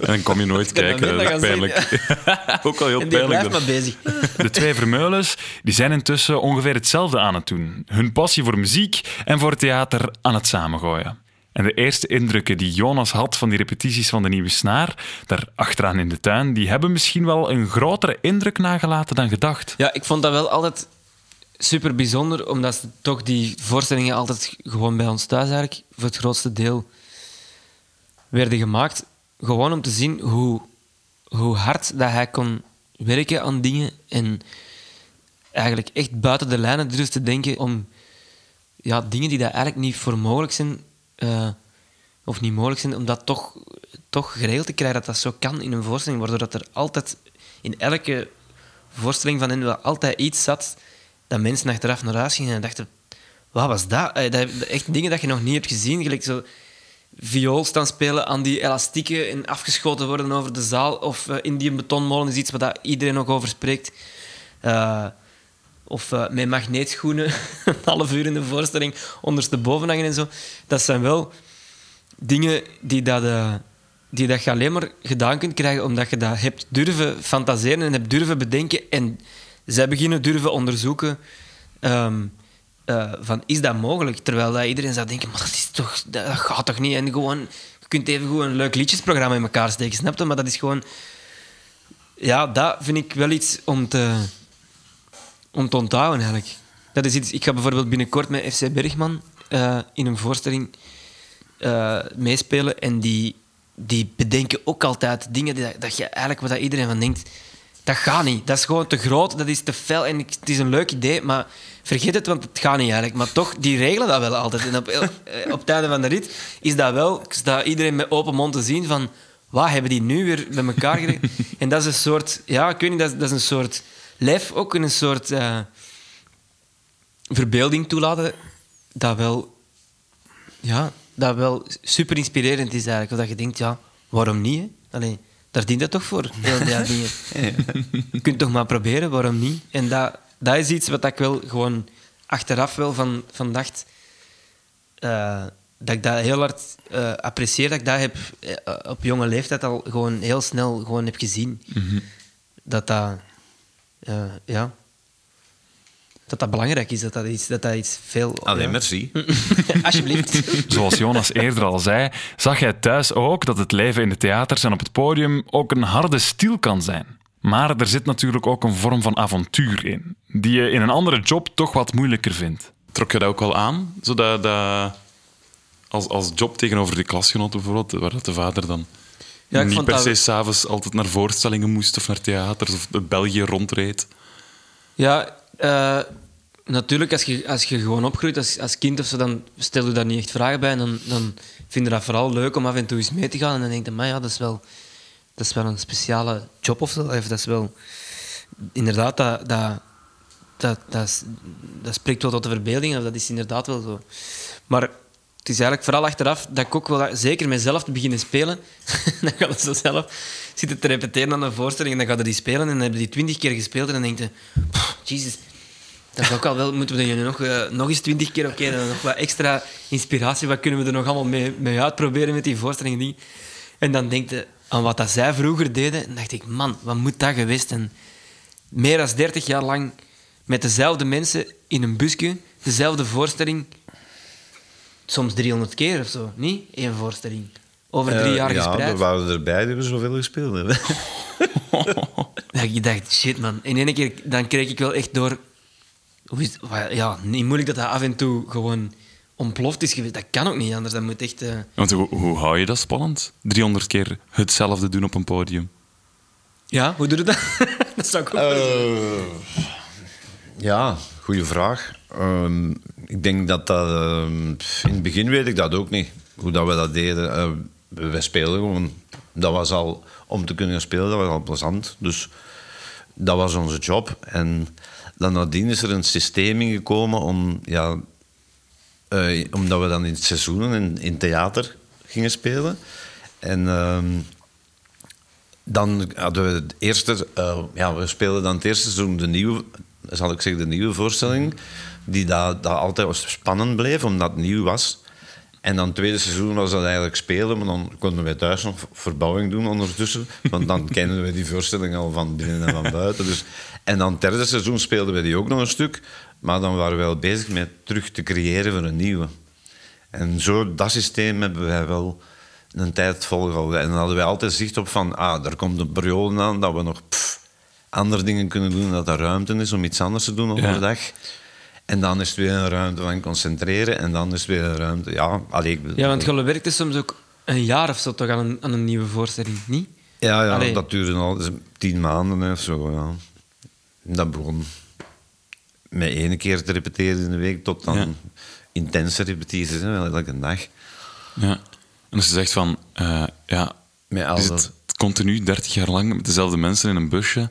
en dan kom je nooit kijken. Dat is pijnlijk. [LAUGHS] ook wel heel En die pijnlijk. blijft dan. maar bezig. De twee Vermeulens die zijn intussen ongeveer hetzelfde aan het doen. Hun passie voor muziek en voor theater aan het samengooien. En de eerste indrukken die Jonas had van die repetities van de Nieuwe Snaar, daar achteraan in de tuin, die hebben misschien wel een grotere indruk nagelaten dan gedacht. Ja, ik vond dat wel altijd super bijzonder, omdat ze toch die voorstellingen altijd gewoon bij ons thuis eigenlijk, voor het grootste deel, werden gemaakt. Gewoon om te zien hoe, hoe hard dat hij kon werken aan dingen en eigenlijk echt buiten de lijnen durft te denken om ja, dingen die dat eigenlijk niet voor mogelijk zijn, eh, of niet mogelijk zijn, om dat toch, toch geregeld te krijgen, dat dat zo kan in een voorstelling, waardoor dat er altijd in elke voorstelling van hen wel altijd iets zat dat mensen achteraf naar huis gingen en dachten, wat was dat? Eh, dat? Echt dingen dat je nog niet hebt gezien, gelijk zo viool staan spelen aan die elastieken en afgeschoten worden over de zaal, of eh, in die betonmolen is iets waar dat iedereen nog over spreekt. Eh, of met magneetschoenen, [LAUGHS] een half uur in de voorstelling, ondersteboven hangen en zo. Dat zijn wel dingen die, dat, die dat je alleen maar gedaan kunt krijgen omdat je dat hebt durven fantaseren en hebt durven bedenken. En zij beginnen durven onderzoeken ehm, eh, van, is dat mogelijk? Terwijl dat iedereen zou denken, maar dat, is toch, dat, gaat toch niet? En gewoon, je kunt even gewoon een leuk liedjesprogramma in elkaar steken, snap je? Maar dat is gewoon... Ja, dat vind ik wel iets om te om te onthouden eigenlijk. Dat is iets, ik ga bijvoorbeeld binnenkort met FC Bergman eh, in een voorstelling eh, meespelen en die, die bedenken ook altijd dingen die, dat je eigenlijk wat iedereen van denkt, dat gaat niet. Dat is gewoon te groot, dat is te fel en ik- het is een leuk idee, maar vergeet het, want het gaat niet eigenlijk. Maar toch, die regelen dat wel altijd. En op, eh, op het einde van de rit is dat wel, staat iedereen met open mond te zien van, wat hebben die nu weer bij elkaar geregeld? [LAUGHS] en dat is een soort, ja, ik weet niet, dat is, dat is een soort lef ook, een soort eh, verbeelding toelaten, dat wel, ja, dat wel super inspirerend is eigenlijk. Of dat je denkt, ja, waarom niet? Hè? Allee, daar dient het toch voor, [LAUGHS] heel die dingen. Je kunt toch maar proberen, waarom niet? En dat, dat is iets wat ik wel gewoon achteraf wel van, van dacht... eh, dat ik dat heel hard eh, apprecieer, dat ik dat heb eh, op jonge leeftijd al gewoon heel snel gewoon heb gezien. Dat dat... eh, ja... Dat dat belangrijk is, dat dat iets, dat dat iets veel... Allee, ja. merci. [LAUGHS] [LAUGHS] Alsjeblieft. Zoals Jonas eerder al zei, zag hij thuis ook dat het leven in de theaters en op het podium ook een harde stiel kan zijn. Maar er zit natuurlijk ook een vorm van avontuur in, die je in een andere job toch wat moeilijker vindt. Trok je dat ook wel aan? Zodat, dat, als, als job tegenover de klasgenoten bijvoorbeeld, waar dat de vader dan Ja, ik niet vond per dat- se s'avonds altijd naar voorstellingen moest of naar theaters of de België rondreed. Ja, eh, natuurlijk, als je, als je gewoon opgroeit als, als kind of zo, dan stel je daar niet echt vragen bij. En dan, dan vind je dat vooral leuk om af en toe eens mee te gaan. En dan denk je, maar ja, dat is wel, dat is wel een speciale job of zo. Of dat is wel... Inderdaad, dat, dat, dat, dat, dat spreekt wel tot de verbeelding. Of dat is inderdaad wel zo. Maar het is eigenlijk vooral achteraf dat ik ook wel, zeker mezelf te beginnen spelen. [LAUGHS] dan gaat het zo zelf zitten te repeteren aan een voorstelling en dan gaat je die spelen en dan hebben die twintig keer gespeeld en dan denk je, "Pff, jezus, dat is ook al wel, moeten we nog, eh, nog eens twintig keer, oké, nog wat extra inspiratie, wat kunnen we er nog allemaal mee, uitproberen met die voorstellingen die. En dan denk je aan wat dat zij vroeger deden, en dacht ik, man, wat moet dat geweest zijn? Meer dan 30 jaar lang met dezelfde mensen in een busje, dezelfde voorstelling, soms 300 keer of zo, niet? Eén voorstelling. Over drie Eh, jaar ja, gespreid. er waren erbij die we zoveel gespeeld hebben. [LAUGHS] Dat ik dacht, shit man. In één keer dan kreeg ik wel echt door... Hoe is, ja, niet moeilijk dat dat af en toe gewoon ontploft is geweest. Dat kan ook niet anders. Dat moet echt... eh, Want hoe, hoe hou je dat spannend? 300 keer hetzelfde doen op een podium. Ja, hoe doe je dat? [LAUGHS] dat zou ik ook. Eh, ja, goede vraag. Ehm, ik denk dat dat... ehm, in het begin weet ik dat ook niet, hoe dat we dat deden. Eh, wij speelden gewoon... Dat was al... Om te kunnen spelen, dat was al plezant. Dus dat was onze job. En dan nadien is er een systeem ingekomen om... Ja, eh, omdat we dan in seizoenen in, in theater gingen spelen. En... ehm, dan hadden we het eerste, eh, ja, we speelden dan het eerste seizoen de nieuwe, zal ik zeggen, de nieuwe voorstelling, die dat, dat altijd spannend bleef, omdat het nieuw was. En dan het tweede seizoen was dat eigenlijk spelen, maar dan konden wij thuis nog verbouwing doen ondertussen, want dan [LAUGHS] kenden we die voorstelling al van binnen en van buiten. Dus, en dan het derde seizoen speelden we die ook nog een stuk, maar dan waren we wel bezig met terug te creëren voor een nieuwe. En zo, dat systeem hebben wij wel een tijd volgehouden. En dan hadden wij altijd zicht op van, ah, er komt een periode aan dat we nog pff, andere dingen kunnen doen, dat er ruimte is om iets anders te doen overdag. En dan is het weer een ruimte van concentreren en dan is het weer een ruimte, ja, allee, ik- Ja, want je werkte soms ook een jaar of zo toch aan een, aan een nieuwe voorstelling, niet? Ja, ja Allee. dat duurde al dus tien maanden of zo. Ja. Dat begon met één keer te repeteren in de week tot dan Ja. intense repetities, hè, wel elke dag. Ja. En als je zegt van, eh, ja, Met alle- zit continu 30 jaar lang met dezelfde mensen in een busje.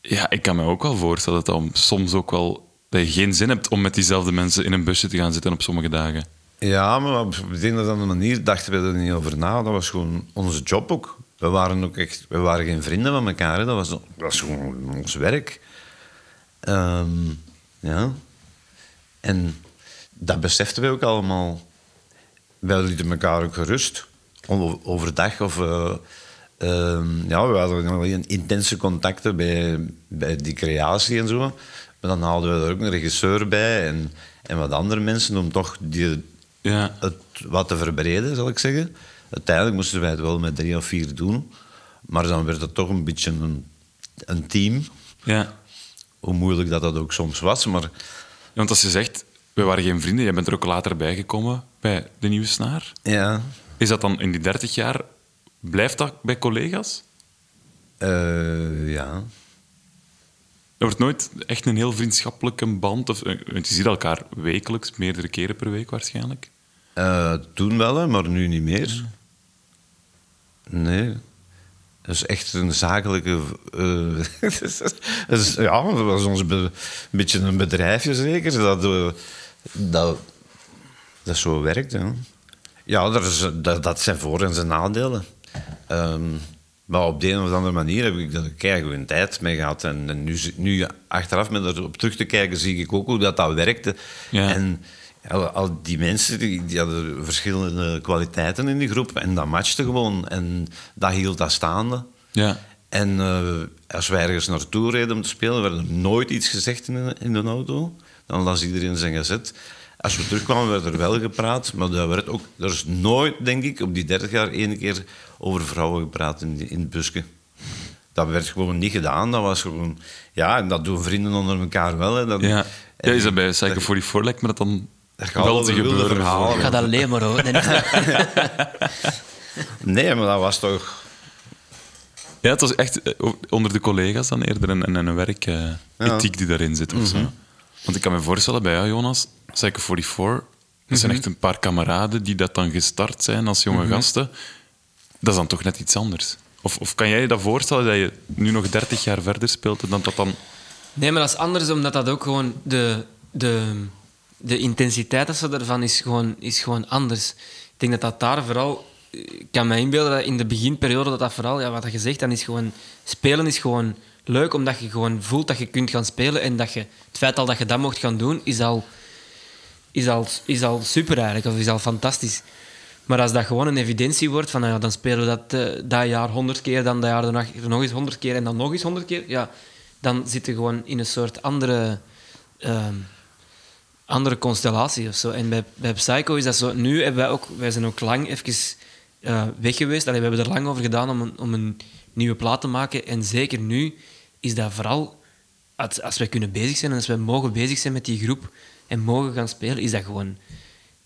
Ja, ik kan me ook wel voorstellen dat dat soms ook wel dat je geen zin hebt om met diezelfde mensen in een busje te gaan zitten op sommige dagen. Ja, maar op een of andere manier dachten we er niet over na. Dat was gewoon onze job ook. We waren ook echt... We waren geen vrienden van elkaar. Dat, was, dat was gewoon ons werk. Ehm, ja. En dat beseften we ook allemaal. Wij lieten elkaar ook gerust. Overdag of... ehm, ja, we hadden intense contacten bij, bij die creatie en zo. Maar dan haalden we er ook een regisseur bij en, en wat andere mensen om toch die, Ja. het wat te verbreden, zal ik zeggen. Uiteindelijk moesten wij het wel met drie of vier doen. Maar dan werd het toch een beetje een, een team. Ja. Hoe moeilijk dat dat ook soms was. Maar Ja, Want als je zegt, we waren geen vrienden, jij bent er ook later bijgekomen bij de nieuwe snaar. ja, Is dat dan in die 30 jaar, blijft dat bij collega's? eh, ja. Wordt nooit echt een heel vriendschappelijke band. Of, eh, want je ziet elkaar wekelijks, meerdere keren per week waarschijnlijk. Eh, toen wel, maar nu niet meer. Nee. Dat is echt een zakelijke... eh, [LAUGHS] ja, dat was ons een beetje een bedrijfje zeker. Dat, eh, dat, dat zo werkt. Ja, dat, is, dat zijn voor- en zijn nadelen. Ehm, maar op de een of andere manier heb ik er keigoed een tijd mee gehad. En, en nu, nu achteraf met erop terug te kijken, zie ik ook hoe dat, dat werkte. Ja. En al, al die mensen die, die hadden verschillende kwaliteiten in die groep. En dat matchte gewoon. En dat hield dat staande. Ja. En eh, als wij ergens naartoe reden om te spelen, werd er nooit iets gezegd in de, in de auto. Dan las iedereen zijn gezet. Als we terugkwamen, werd er wel gepraat. Maar er, werd ook, er is nooit, denk ik, op die 30 jaar één keer over vrouwen gepraat in, in het busje. Dat werd gewoon niet gedaan. Dat was gewoon... Ja, en dat doen vrienden onder elkaar wel. Hè. Dat, Ja. en- ja is dat bij Psycho 44 lijkt me dat dan Dat gaat wel te gebeuren. Ik ga dat alleen maar hoor. [LAUGHS] Nee, maar dat was toch... Ja, het was echt eh, onder de collega's dan eerder een, een, een werkethiek die daarin zit. Of zo. Want ik kan me voorstellen bij jou, Jonas, Psycho 44, dat zijn echt een paar kameraden die dat dan gestart zijn als jonge gasten. Dat is dan toch net iets anders. Of, of kan jij je dat voorstellen dat je nu nog 30 jaar verder speelt en dat dan... Nee, maar dat is anders, omdat dat ook gewoon de, de, de intensiteit dat ze ervan is gewoon, is gewoon anders. Ik denk dat dat daar vooral... Ik kan me inbeelden dat in de beginperiode dat dat vooral, ja, wat je zegt, dan is gewoon... Spelen is gewoon leuk, omdat je gewoon voelt dat je kunt gaan spelen en dat je... Het feit al dat je dat mocht gaan doen, is al, is al, is al super eigenlijk, of is al fantastisch. Maar als dat gewoon een evidentie wordt, van nou ja, dan spelen we dat, eh, dat jaar honderd keer, dan dat jaar daarna nog eens honderd keer en dan nog eens honderd keer, ja, dan zit je gewoon in een soort andere... ehm, andere constellatie of zo. En bij, bij Psycho is dat zo. Nu hebben wij ook, wij zijn ook lang even eh, weg geweest. We hebben er lang over gedaan om een, om een nieuwe plaat te maken. En zeker nu is dat vooral, als, als wij kunnen bezig zijn en als wij mogen bezig zijn met die groep en mogen gaan spelen, is dat gewoon,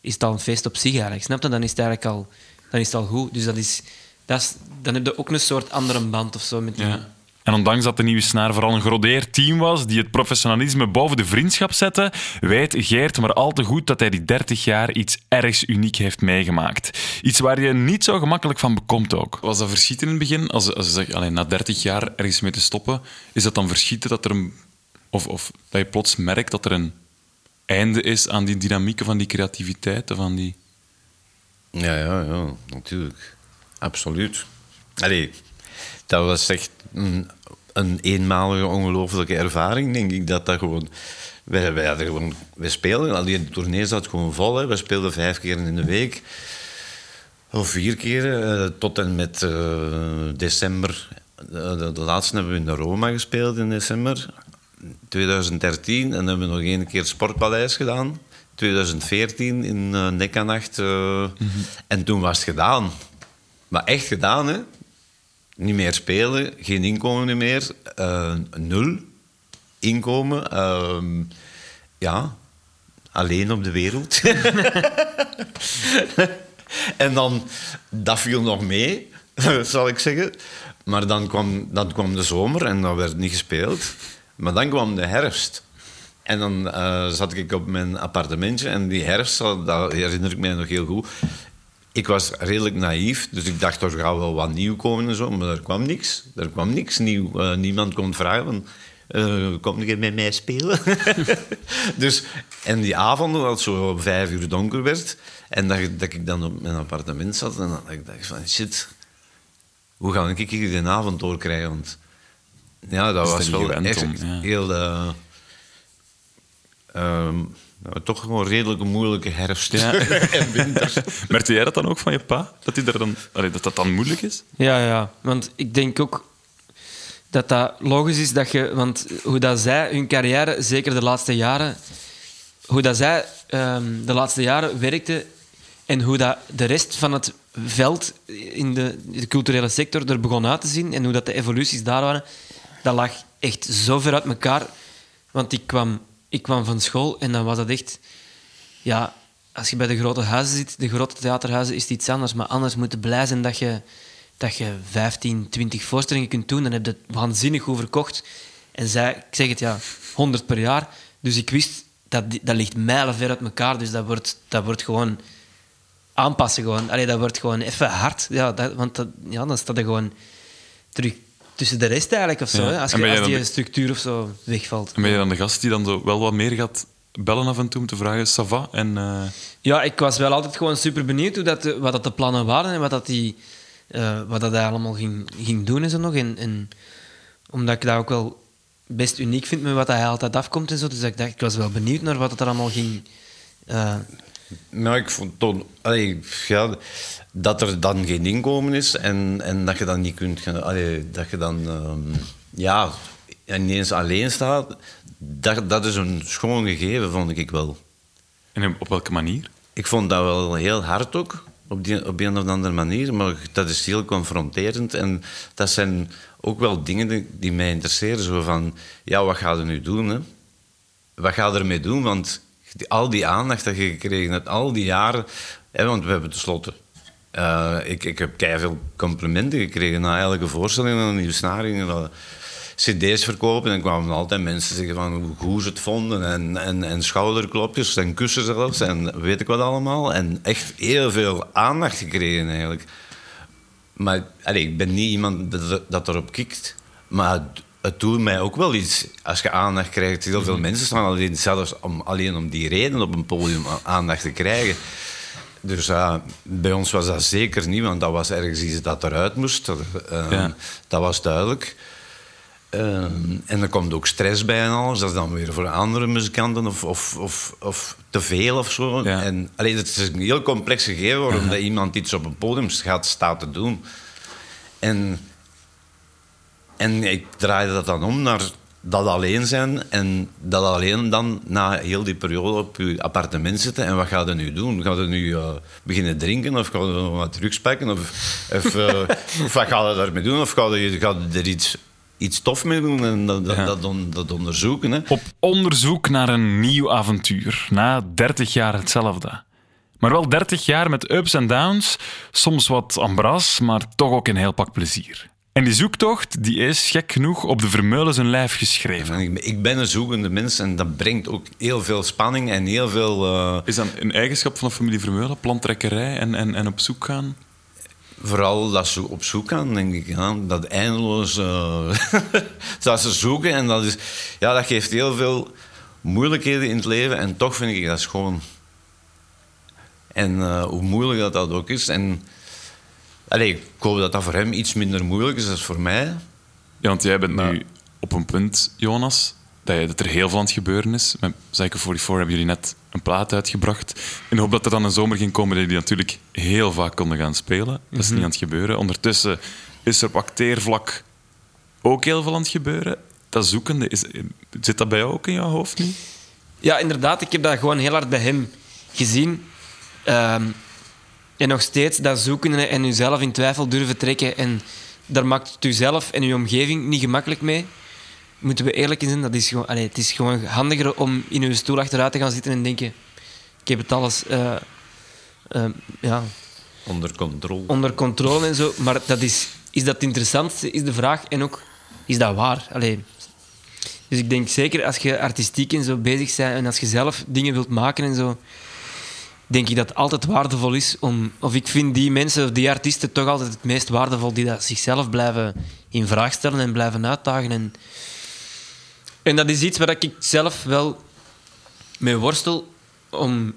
is het al een feest op zich eigenlijk. Snap je? Dan is het eigenlijk al, dan is het al goed. Dus dat is, dat is, dan heb je ook een soort andere band of zo met die. Ja. En ondanks dat de nieuwe snaar vooral een grodeerd team was die het professionalisme boven de vriendschap zette, weet Geert maar al te goed dat hij die 30 jaar iets ergs uniek heeft meegemaakt. Iets waar je niet zo gemakkelijk van bekomt ook. Was dat verschieten in het begin? Als, als je zegt, alleen na 30 jaar ergens mee te stoppen, is dat dan verschieten dat er een. Of, of dat je plots merkt dat er een einde is aan die dynamieken van die creativiteit? Van die... Ja, ja, ja, natuurlijk. Absoluut. Allee, dat was echt een, een eenmalige, ongelooflijke ervaring, denk ik. Dat dat gewoon... Wij, wij, hadden gewoon, wij speelden, al die tournee zat gewoon vol. We speelden vijf keer in de week. Of vier keer, eh, tot en met eh, december. De, de, de laatste hebben we in de Roma gespeeld in december 2013. En dan hebben we nog één keer Sportpaleis gedaan. 2014 in uh, Nekkanacht. eh, En toen was het gedaan. Maar echt gedaan, hè. Niet meer spelen, geen inkomen meer. eh, nul inkomen. ehm, ja, alleen op de wereld. [LAUGHS] en dan, dat viel nog mee, [LAUGHS] zal ik zeggen. Maar dan kwam, dan kwam de zomer en dan werd niet gespeeld. Maar dan kwam de herfst. En dan eh, zat ik op mijn appartementje en die herfst, dat herinner ik mij nog heel goed. Ik was redelijk naïef, dus ik dacht er gaat wel wat nieuw komen en zo, maar er kwam niks. Er kwam niks nieuw. Eh, niemand kon vragen van, eh, kom je met mij spelen? [LAUGHS] dus, en die avonden, het zo om vijf uur donker werd, en dat, dat ik dan op mijn appartement zat, en dan ik dacht van, shit, hoe ga ik hier de avond doorkrijgen? Ja, dat was wel echt om, ja. heel... eh, ehm, nou, toch gewoon een redelijk moeilijke herfst Ja. [LAUGHS] en winter. [LAUGHS] Merkte jij dat dan ook van je pa? Dat, hij er dan, allee, dat dat dan moeilijk is? Ja, ja. Want ik denk ook dat dat logisch is dat je... Want hoe dat zij hun carrière, zeker de laatste jaren... Hoe dat zij ehm, de laatste jaren werkte en hoe dat de rest van het veld in de, de culturele sector er begon uit te zien en hoe dat de evoluties daar waren, dat lag echt zo ver uit elkaar. Want ik kwam, ik kwam van school en dan was dat echt... Ja, als je bij de grote huizen zit, de grote theaterhuizen, is het iets anders. Maar anders moet je blij zijn dat je, dat je 15, 20 voorstellingen kunt doen. Dan heb je het waanzinnig goed verkocht. En zij, ik zeg het ja, 100 per jaar. Dus ik wist, dat, dat ligt mijlenver uit elkaar. Dus dat wordt, dat wordt gewoon aanpassen. Gewoon. Allee, dat wordt gewoon even hard. Ja, dat, want dat, ja, dan staat er gewoon terug tussen de rest eigenlijk. Of zo, Ja. hè, als, je, als die de- structuur of zo wegvalt. En ben je dan de gast die dan zo wel wat meer gaat bellen af en toe om te vragen, ça va? En, eh, Ja, ik was wel altijd gewoon super benieuwd hoe dat, de- wat dat de plannen waren en wat dat, die, eh, wat dat hij allemaal ging, ging doen en zo nog. En, en omdat ik dat ook wel best uniek vind met wat hij altijd afkomt en zo. Dus ik dacht, ik was wel benieuwd naar wat het er allemaal ging. eh, Maar ik vond toen, allee, ja, dat er dan geen inkomen is en, en dat je dan niet kunt gaan, allee, dat je dan ehm, ja, ineens alleen staat, dat, dat is een schoon gegeven, vond ik wel. en op welke manier? Ik vond dat wel heel hard ook, op, die, op een of andere manier, maar dat is heel confronterend. En dat zijn ook wel dingen die, die mij interesseren. Zo van, ja, wat ga je nu doen? Hè? Wat ga je ermee doen? Want al die aandacht dat je gekregen hebt, al die jaren... Hè, want we hebben tenslotte... eh, ik, ik heb veel complimenten gekregen na elke voorstelling en een nieuwe snaring. Cd's verkopen en kwamen altijd mensen zeggen van hoe goed ze het vonden en, en, en schouderklopjes en kussen zelfs en weet ik wat allemaal. En echt heel veel aandacht gekregen eigenlijk. Maar ik ben niet iemand dat, dat erop kikt. Maar het, doet mij ook wel iets. Als je aandacht krijgt, heel veel mensen staan alleen, zelfs om, alleen om die reden op een podium aandacht te krijgen. Dus ja, bij ons was dat zeker niet, want dat was ergens iets dat eruit moest. Dat, eh, Ja. dat was duidelijk. Ehm, en er komt ook stress bij en alles. Dat is dan weer voor andere muzikanten of, of, of, of te veel of zo. Ja. En, allee, het is een heel complex gegeven waarom dat iemand iets op een podium gaat staan te doen. En, en ik draaide dat dan om naar dat alleen zijn en dat alleen dan na heel die periode op je appartement zitten. En wat ga je nu doen? Ga je nu eh, beginnen drinken of ga je nog wat drugs pakken? Of, of, eh, [LAUGHS] of wat ga je daarmee doen? Of ga je, er iets, iets tof mee doen en dat, dat, dat, on- dat onderzoeken? Hè? Op onderzoek naar een nieuw avontuur. Na 30 jaar hetzelfde. Maar wel 30 jaar met ups en downs, soms wat ambras, maar toch ook een heel pak plezier. En die zoektocht die is, gek genoeg, op de Vermeulen zijn lijf geschreven. En ik, ben- een zoekende mens en dat brengt ook heel veel spanning en heel veel... eh, Is dat een eigenschap van de familie Vermeulen? Planttrekkerij en, en, en op zoek gaan? Vooral dat ze op zoek gaan, denk ik. Ja, dat eindeloos... eh, [LAUGHS] dat ze zoeken en dat, is, ja, dat geeft heel veel moeilijkheden in het leven. En toch vind ik dat schoon. En eh, hoe moeilijk dat, dat ook is. En allee, ik hoop dat dat voor hem iets minder moeilijk is dan voor mij. Ja, want jij bent nu op een punt, Jonas, dat, je, dat er heel veel aan het gebeuren is. Met Psycho 44 hebben jullie net een plaat uitgebracht. In de hoop dat er dan een zomer ging komen dat jullie natuurlijk heel vaak konden gaan spelen. Dat is niet aan het gebeuren. Ondertussen is er op acteervlak ook heel veel aan het gebeuren. Dat zoekende, is, zit dat bij jou ook in jouw hoofd nu? Ja, inderdaad. Ik heb dat gewoon heel hard bij hem gezien. Ehm, en nog steeds dat zoeken en jezelf in twijfel durven trekken. En daar maakt het jezelf en je omgeving niet gemakkelijk mee. Moeten we eerlijk in zijn. Dat is gewoon, het is gewoon handiger om in je stoel achteruit te gaan zitten en denken... Ik heb het alles eh, eh, ja, Onder controle. onder controle en zo. Maar dat is, is dat het interessantste, is de vraag. En ook, is dat waar? Allee. Dus ik denk zeker als je artistiek en zo bezig bent en als je zelf dingen wilt maken en zo, denk ik dat het altijd waardevol is om... Of ik vind die mensen, of die artiesten toch altijd het meest waardevol die dat zichzelf blijven in vraag stellen en blijven uitdagen. En, en dat is iets waar ik zelf wel mee worstel om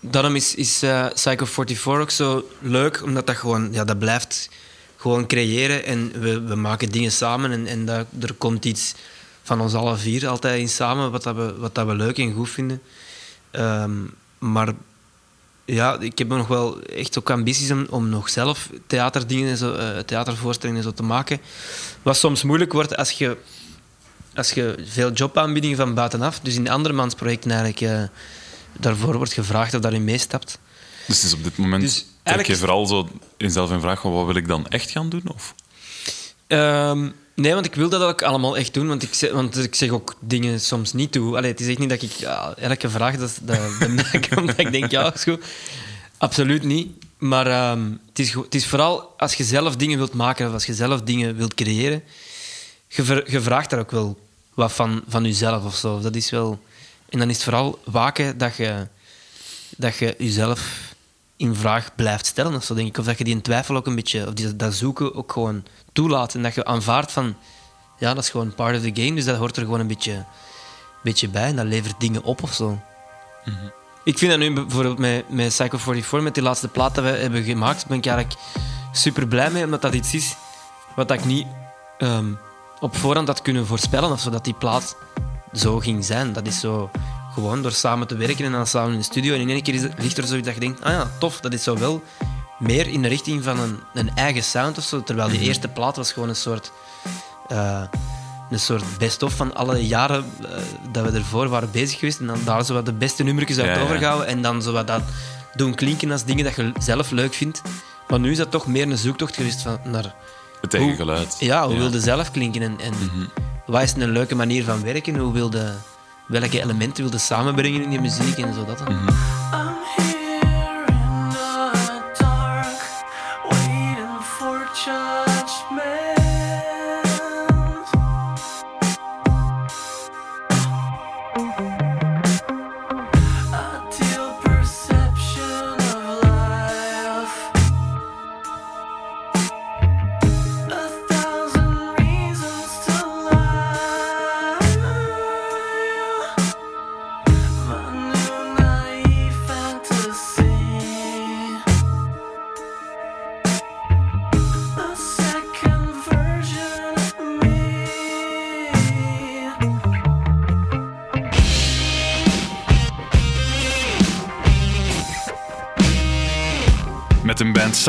daarom is, is eh, Psycho 44 ook zo leuk, omdat dat gewoon, ja, dat blijft gewoon creëren en we, we maken dingen samen en, en dat, er komt iets van ons alle vier altijd in samen, wat, dat we, wat dat we leuk en goed vinden. Ehm, maar ja, ik heb nog wel echt ook ambities om, om nog zelf theaterdingen en zo, eh, theatervoorstellingen en zo te maken. Wat soms moeilijk wordt als je, als je veel jobaanbiedingen van buitenaf, dus in andermans projecten eigenlijk, eh, daarvoor wordt gevraagd of daarin meestapt. Dus is op dit moment Dus trek je vooral zo jezelf in vraag wat wil ik dan echt gaan doen? Of? Ehm, nee, want ik wil dat ook allemaal echt doen. Want ik zeg, want ik zeg ook dingen soms niet toe. Allee, het is echt niet dat ik elke vraag dat, dat, [LAUGHS] bij mij ik denk, ja, is goed. Absoluut niet. Maar ehm, het, is, het is vooral als je zelf dingen wilt maken of als je zelf dingen wilt creëren, je, je vraagt daar ook wel wat van, van jezelf of zo. Dat is wel... En dan is het vooral waken dat je, dat je jezelf in vraag blijft stellen of zo, denk ik. Of dat je die in twijfel ook een beetje, of die, dat zoeken ook gewoon toelaat. En dat je aanvaardt van, ja, dat is gewoon part of the game, dus dat hoort er gewoon een beetje, beetje bij en dat levert dingen op of zo. Ik vind dat nu bijvoorbeeld met, met Psycho 44, met die laatste plaat dat we hebben gemaakt, ben ik eigenlijk super blij mee, omdat dat iets is wat ik niet ehm, op voorhand had kunnen voorspellen of zo, dat die plaat zo ging zijn. Dat is zo gewoon door samen te werken en dan samen in de studio. En in één keer is het, ligt er zoiets dat je denkt, ah ja, tof, dat is zo wel meer in de richting van een, een eigen sound of zo. Terwijl die eerste plaat was gewoon een soort, eh, een soort best-of van alle jaren eh, dat we ervoor waren bezig geweest. En dan daar zo wat de beste nummertjes uit Ja, ja. overgehouden. En dan zo wat dat doen klinken als dingen dat je zelf leuk vindt. Maar nu is dat toch meer een zoektocht geweest van, naar Het eigen geluid. ja, hoe wilde zelf klinken en, en wat is een leuke manier van werken? Hoe wilde, welke elementen wilde samenbrengen in je muziek en zo dat. dan. Here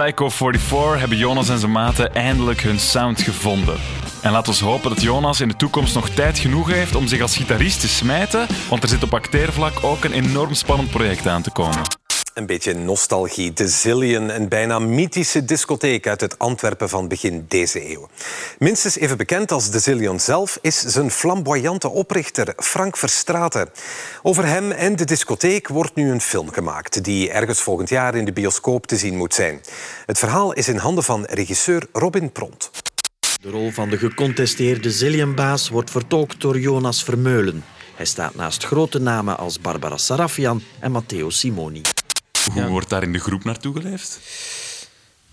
Psycho 44 hebben Jonas en zijn maten eindelijk hun sound gevonden. En laten we hopen dat Jonas in de toekomst nog tijd genoeg heeft om zich als gitarist te smijten, want er zit op acteervlak ook een enorm spannend project aan te komen. Een beetje nostalgie. De Zillion, een bijna mythische discotheek uit het Antwerpen van begin deze eeuw. Minstens even bekend als de Zillion zelf is zijn flamboyante oprichter Frank Verstraeten. Over hem en de discotheek wordt nu een film gemaakt die ergens volgend jaar in de bioscoop te zien moet zijn. Het verhaal is in handen van regisseur Robin Pront. De rol van de gecontesteerde Zillienbaas wordt vertolkt door Jonas Vermeulen. Hij staat naast grote namen als Barbara Sarafian en Matteo Simoni. Hoe wordt daar in de groep naartoe geleefd?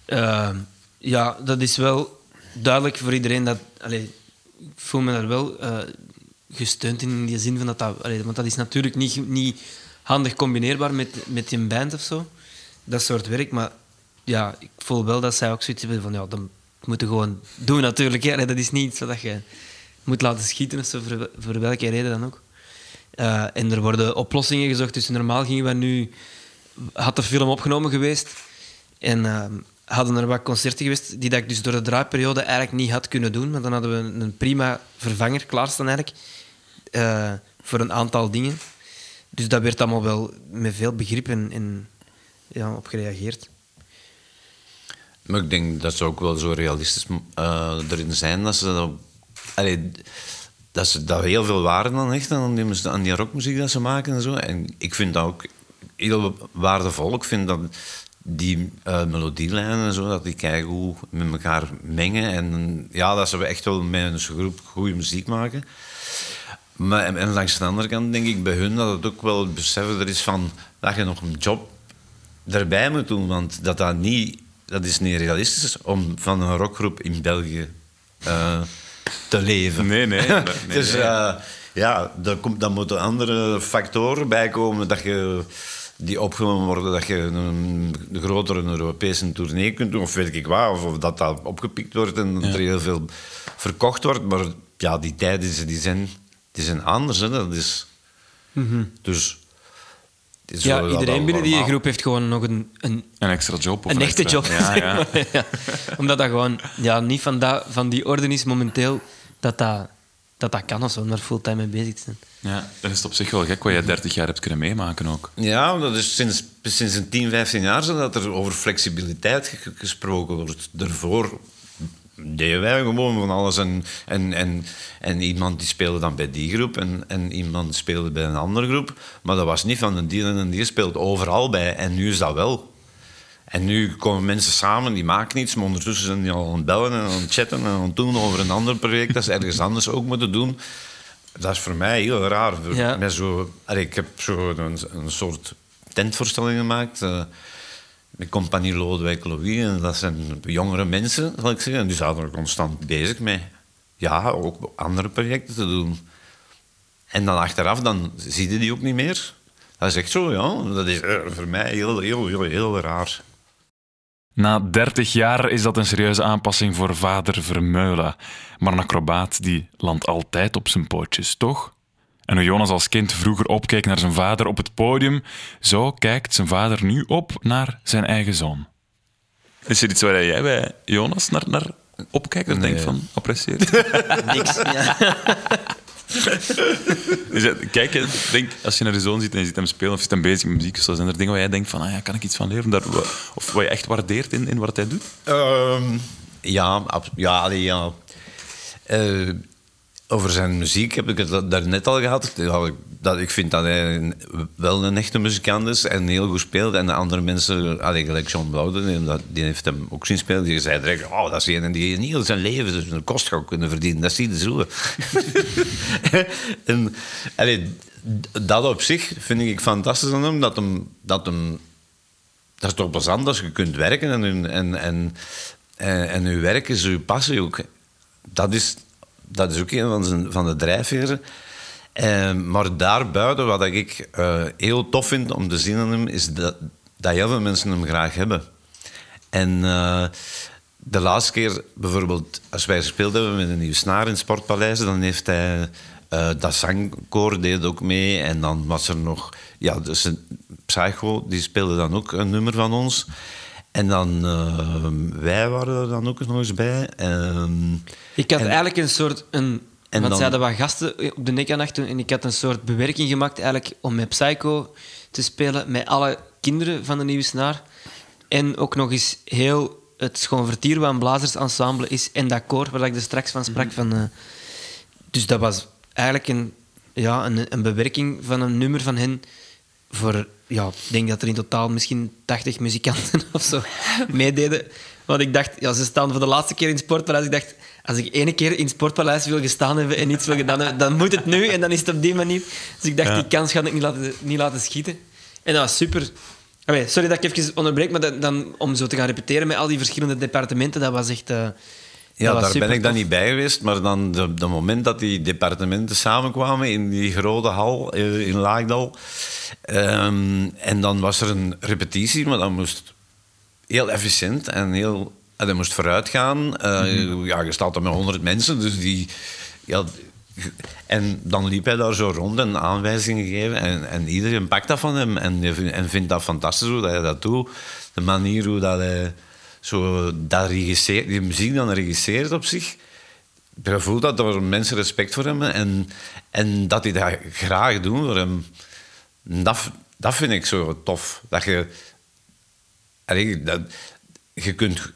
Eh, ja, dat is wel duidelijk voor iedereen. Dat, allee, ik voel me daar wel eh, gesteund in, in die zin van dat dat... allee, want dat is natuurlijk niet, niet handig combineerbaar met, met je band of zo. Dat soort werk. Maar ja, ik voel wel dat zij ook zoiets hebben van... Ja, dan moeten we gewoon doen natuurlijk. hè. Allee, dat is niet iets wat je moet laten schieten of zo, voor, voor welke reden dan ook. Eh, en er worden oplossingen gezocht. Dus normaal gingen we nu... Had de film opgenomen geweest... En ehm, hadden er wat concerten geweest die dat ik dus door de draaiperiode eigenlijk niet had kunnen doen. Maar dan hadden we een, prima vervanger klaarstaan eigenlijk. eh, voor een aantal dingen. Dus dat werd allemaal wel met veel begrip en, ja, op gereageerd. Maar ik denk dat ze ook wel zo realistisch eh, erin zijn dat ze dat, dat ze daar heel veel waarde aan hechten aan die, aan die rockmuziek dat ze maken en zo. En ik vind dat ook heel waardevol. Ik vind dat die eh, melodielijnen en zo, dat die keigoed met elkaar mengen. En ja, dat ze echt wel met een groep goede muziek maken. Maar, en, en langs de andere kant denk ik bij hun dat het ook wel het beseffen er is van dat je nog een job erbij moet doen. Want dat, dat, niet, dat is niet realistisch om van een rockgroep in België eh, te leven. Nee, nee. [LAUGHS] nee, nee, dus eh, ja, daar, komt, dan moeten andere factoren bij komen dat je die opgenomen worden, dat je een, een grotere Europese tournee kunt doen, of weet ik wat, of, of dat dat opgepikt wordt en dat er heel veel verkocht wordt. Maar ja, die tijden die zijn, die zijn anders. Hè. Dat is, Dus Mhm. Ja, wel- iedereen binnen die groep heeft gewoon nog een, een, Een extra job? Of een echte extra- job. Ja, ja. [LAUGHS] Ja. Omdat dat gewoon ja, niet van, dat, van die orde is momenteel dat dat, dat, dat kan of zo, om daar fulltime mee bezig te zijn. Ja, dan is op zich wel gek wat jij 30 jaar hebt kunnen meemaken ook. Ja, dat is sinds, sinds een 10, 15 jaar dat er over flexibiliteit ge- gesproken wordt. Daarvoor deden wij gewoon van alles. En, en, en, en iemand die speelde dan bij die groep en, en iemand speelde bij een andere groep. Maar dat was niet van een die en een die speelt overal bij. En nu is dat wel. En nu komen mensen samen, die maken iets, maar ondertussen zijn die al aan het bellen en aan het chatten en aan het doen over een ander project dat ze ergens anders ook moeten doen. Dat is voor mij heel raar. Ja. Met zo, allee, ik heb zo een, een soort tentvoorstelling gemaakt. eh, met Compagnie Lodewijk Louis. En dat zijn jongere mensen, zal ik zeggen. En die zaten er constant bezig met ja, ook andere projecten te doen. En dan achteraf, dan zie je die ook niet meer. Dat is echt zo, ja. Dat is eh, voor mij heel, heel, heel, heel raar. Na 30 jaar is dat een serieuze aanpassing voor vader Vermeulen. Maar een acrobaat die landt altijd op zijn pootjes, toch? En hoe Jonas als kind vroeger opkeek naar zijn vader op het podium, zo kijkt zijn vader nu op naar zijn eigen zoon. Is er iets waar jij bij Jonas naar, naar opkijkt en denkt van, apprecieert? [LAUGHS] Niks. Ja. [LAUGHS] Kijk, denk, als je naar je zoon ziet en je ziet hem spelen of je ziet hem bezig met muziek, zijn er dingen waar jij denkt van, ah ja, kan ik iets van leren? Daar, of wat je echt waardeert in, in wat hij doet? Ehm, ja, ja, ja. Eh, over zijn muziek heb ik het daar net al gehad. Dat, ik vind dat hij wel een echte muzikant is en heel goed speelt. En de andere mensen, allee, gelijk John Bowden, die, heeft hem ook zien spelen. Die zei direct, oh, dat is een die niet heel zijn leven dus een kost gaat kunnen verdienen. Dat zie je zo. en, dat op zich vind ik fantastisch aan hem. Dat hem, dat hem dat is toch plezant als je kunt werken en, en, en, en, en, en uw werk is uw passie ook. Dat is, dat is ook een van, zijn, van de drijfveren. Eh, maar daarbuiten, wat ik eh, heel tof vind om te zien aan hem, is dat, dat heel veel mensen hem graag hebben. En eh, de laatste keer, bijvoorbeeld, als wij gespeeld hebben met een nieuwe snaar in het Sportpaleis, dan heeft hij dat zangkoor deed ook mee. En dan was er nog, ja, dus Psycho, die speelde dan ook een nummer van ons. En dan, eh, wij waren er dan ook nog eens bij. Ehm, Ik had En- eigenlijk een soort... Een, En want dan- ze hadden wat gasten op de nek toen en ik had een soort bewerking gemaakt eigenlijk om met Psycho te spelen met alle kinderen van de Nieuwe Snaar. En ook nog eens heel het Schoon Vertier, wat een blazersensemble is, en dat koor, waar ik er straks van sprak. van, eh, dus dat was eigenlijk een, ja, een, een bewerking van een nummer van hen voor... Ja, ik denk dat er in totaal misschien 80 muzikanten [LAUGHS] of zo meededen. Want ik dacht, ja, ze staan voor de laatste keer in het Sportpaleis. Ik dacht, als ik ene keer in het Sportpaleis wil gestaan hebben en iets wil gedaan hebben, dan moet het nu en dan is het op die manier. Dus ik dacht, die kans ga ik niet laten, niet laten schieten. En dat was super. Allee, sorry dat ik even onderbreek, maar dan, dan, om zo te gaan repeteren met al die verschillende departementen, dat was echt... eh, Ja, daar ben ik dan niet bij geweest. Maar dan de, de moment dat die departementen samenkwamen in die grote hal eh, in Laagdal. ehm, en dan was er een repetitie, maar dat moest heel efficiënt en heel... En dat moest vooruit gaan. Eh, Ja, je staat er met honderd mensen, dus die... Ja, en dan liep hij daar zo rond en aanwijzingen geven. En, en iedereen pakt dat van hem en, en vindt dat fantastisch hoe dat hij dat doet. De manier hoe dat hij zo dat regisseert, die muziek dan regisseert op zich. Je voelt dat er mensen respect voor hem en, en dat die dat graag doen voor hem. Dat, dat vind ik zo tof. Dat je, dat, je kunt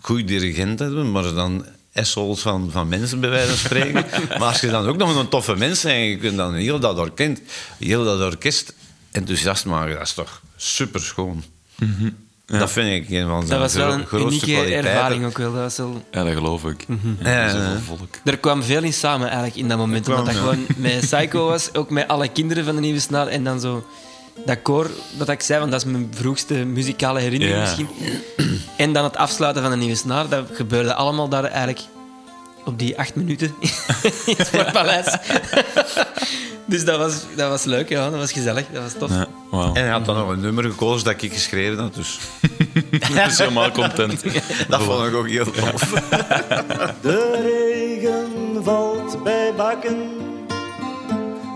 goede dirigenten hebben, maar dan assholes van, van mensen, bij wijze van spreken. [LAUGHS] maar als je dan ook nog een toffe mens bent en je kunt dan heel dat orkest, heel dat orkest enthousiast maken, dat is toch super schoon. Dat vind ik een van Dat zijn was wel een grootste unieke kwaliteiten. ervaring ook wel. Dat was wel... Ja, dat geloof ik. Ja, Ja, zoveel volk. Er kwam veel in samen eigenlijk in dat moment. kwam, Omdat dat ja. gewoon met [LAUGHS] Psycho was, ook met alle kinderen van de Nieuwe Snaar. En dan zo dat koor, wat ik zei, want dat is mijn vroegste muzikale herinnering Ja. misschien. En dan het afsluiten van de Nieuwe Snaar. Dat gebeurde allemaal daar eigenlijk op die acht minuten [LAUGHS] in het Sportpaleis. dus dat was, dat was leuk, ja. Dat was gezellig. Dat was tof. Ja. En hij had dan nog een nummer gekozen dat ik geschreven had, dus [LAUGHS] Dus helemaal content. [LAUGHS] dat vond ik ook heel tof. De regen valt bij bakken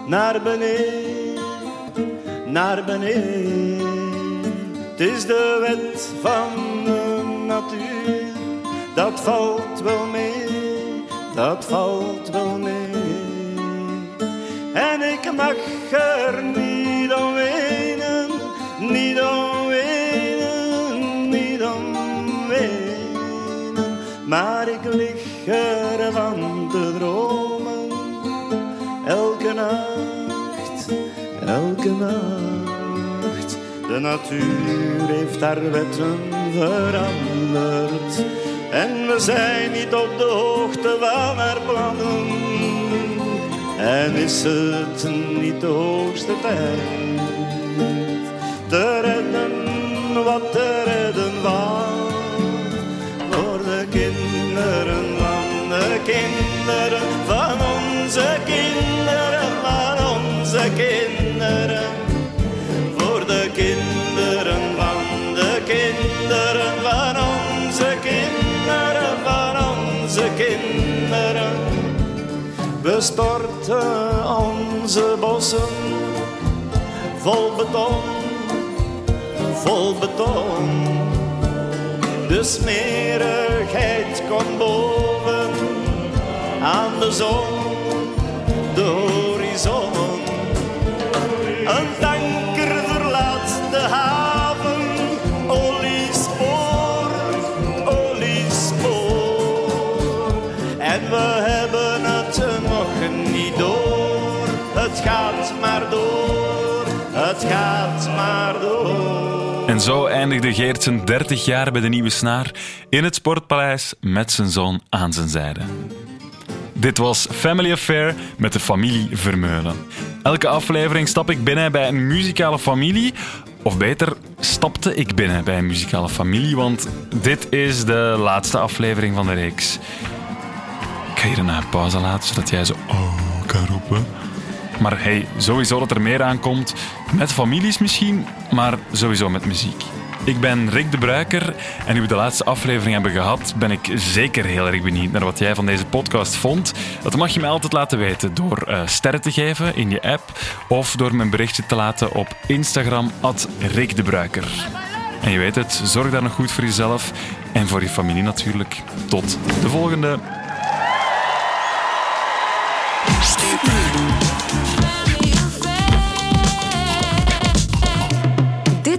naar beneden, naar beneden. Het is de wet van de natuur, dat valt wel mee, dat valt wel mee. En ik mag er niet om wenen, niet om wenen, niet om wenen. Maar ik lig ervan te dromen, elke nacht, elke nacht. De natuur heeft haar wetten veranderd. En we zijn niet op de hoogte van haar plannen. En is het niet de hoogste tijd te redden wat te redden valt voor de kinderen van de kinderen van onze kinderen we storten onze bossen vol beton, vol beton. De smerigheid komt boven aan de zon, de horizon. Een zo eindigde Geert zijn 30 jaar bij de Nieuwe Snaar in het Sportpaleis met zijn zoon aan zijn zijde. Dit was Family Affair met de familie Vermeulen. Elke aflevering stap ik binnen bij een muzikale familie. Of beter, stapte ik binnen bij een muzikale familie, want dit is de laatste aflevering van de reeks. Ik ga hier een pauze laten, zodat jij zo oh kan roepen. Maar hey, sowieso dat er meer aankomt. Met families misschien, maar sowieso met muziek. Ik ben Rick de Bruiker en nu we de laatste aflevering hebben gehad, ben ik zeker heel erg benieuwd naar wat jij van deze podcast vond. Dat mag je mij altijd laten weten door eh, sterren te geven in je app of door me een berichtje te laten op Instagram, Rick de Bruiker. En je weet het, zorg daar nog goed voor jezelf en voor je familie natuurlijk. Tot de volgende.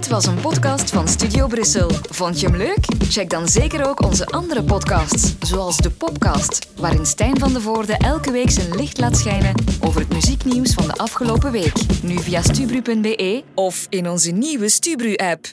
Dit was een podcast van Studio Brussel. Vond je hem leuk? Check dan zeker ook onze andere podcasts, zoals de Popcast, waarin Stijn van de Voorde elke week zijn licht laat schijnen over het muzieknieuws van de afgelopen week. Nu via stubru.be of in onze nieuwe Stubru-app.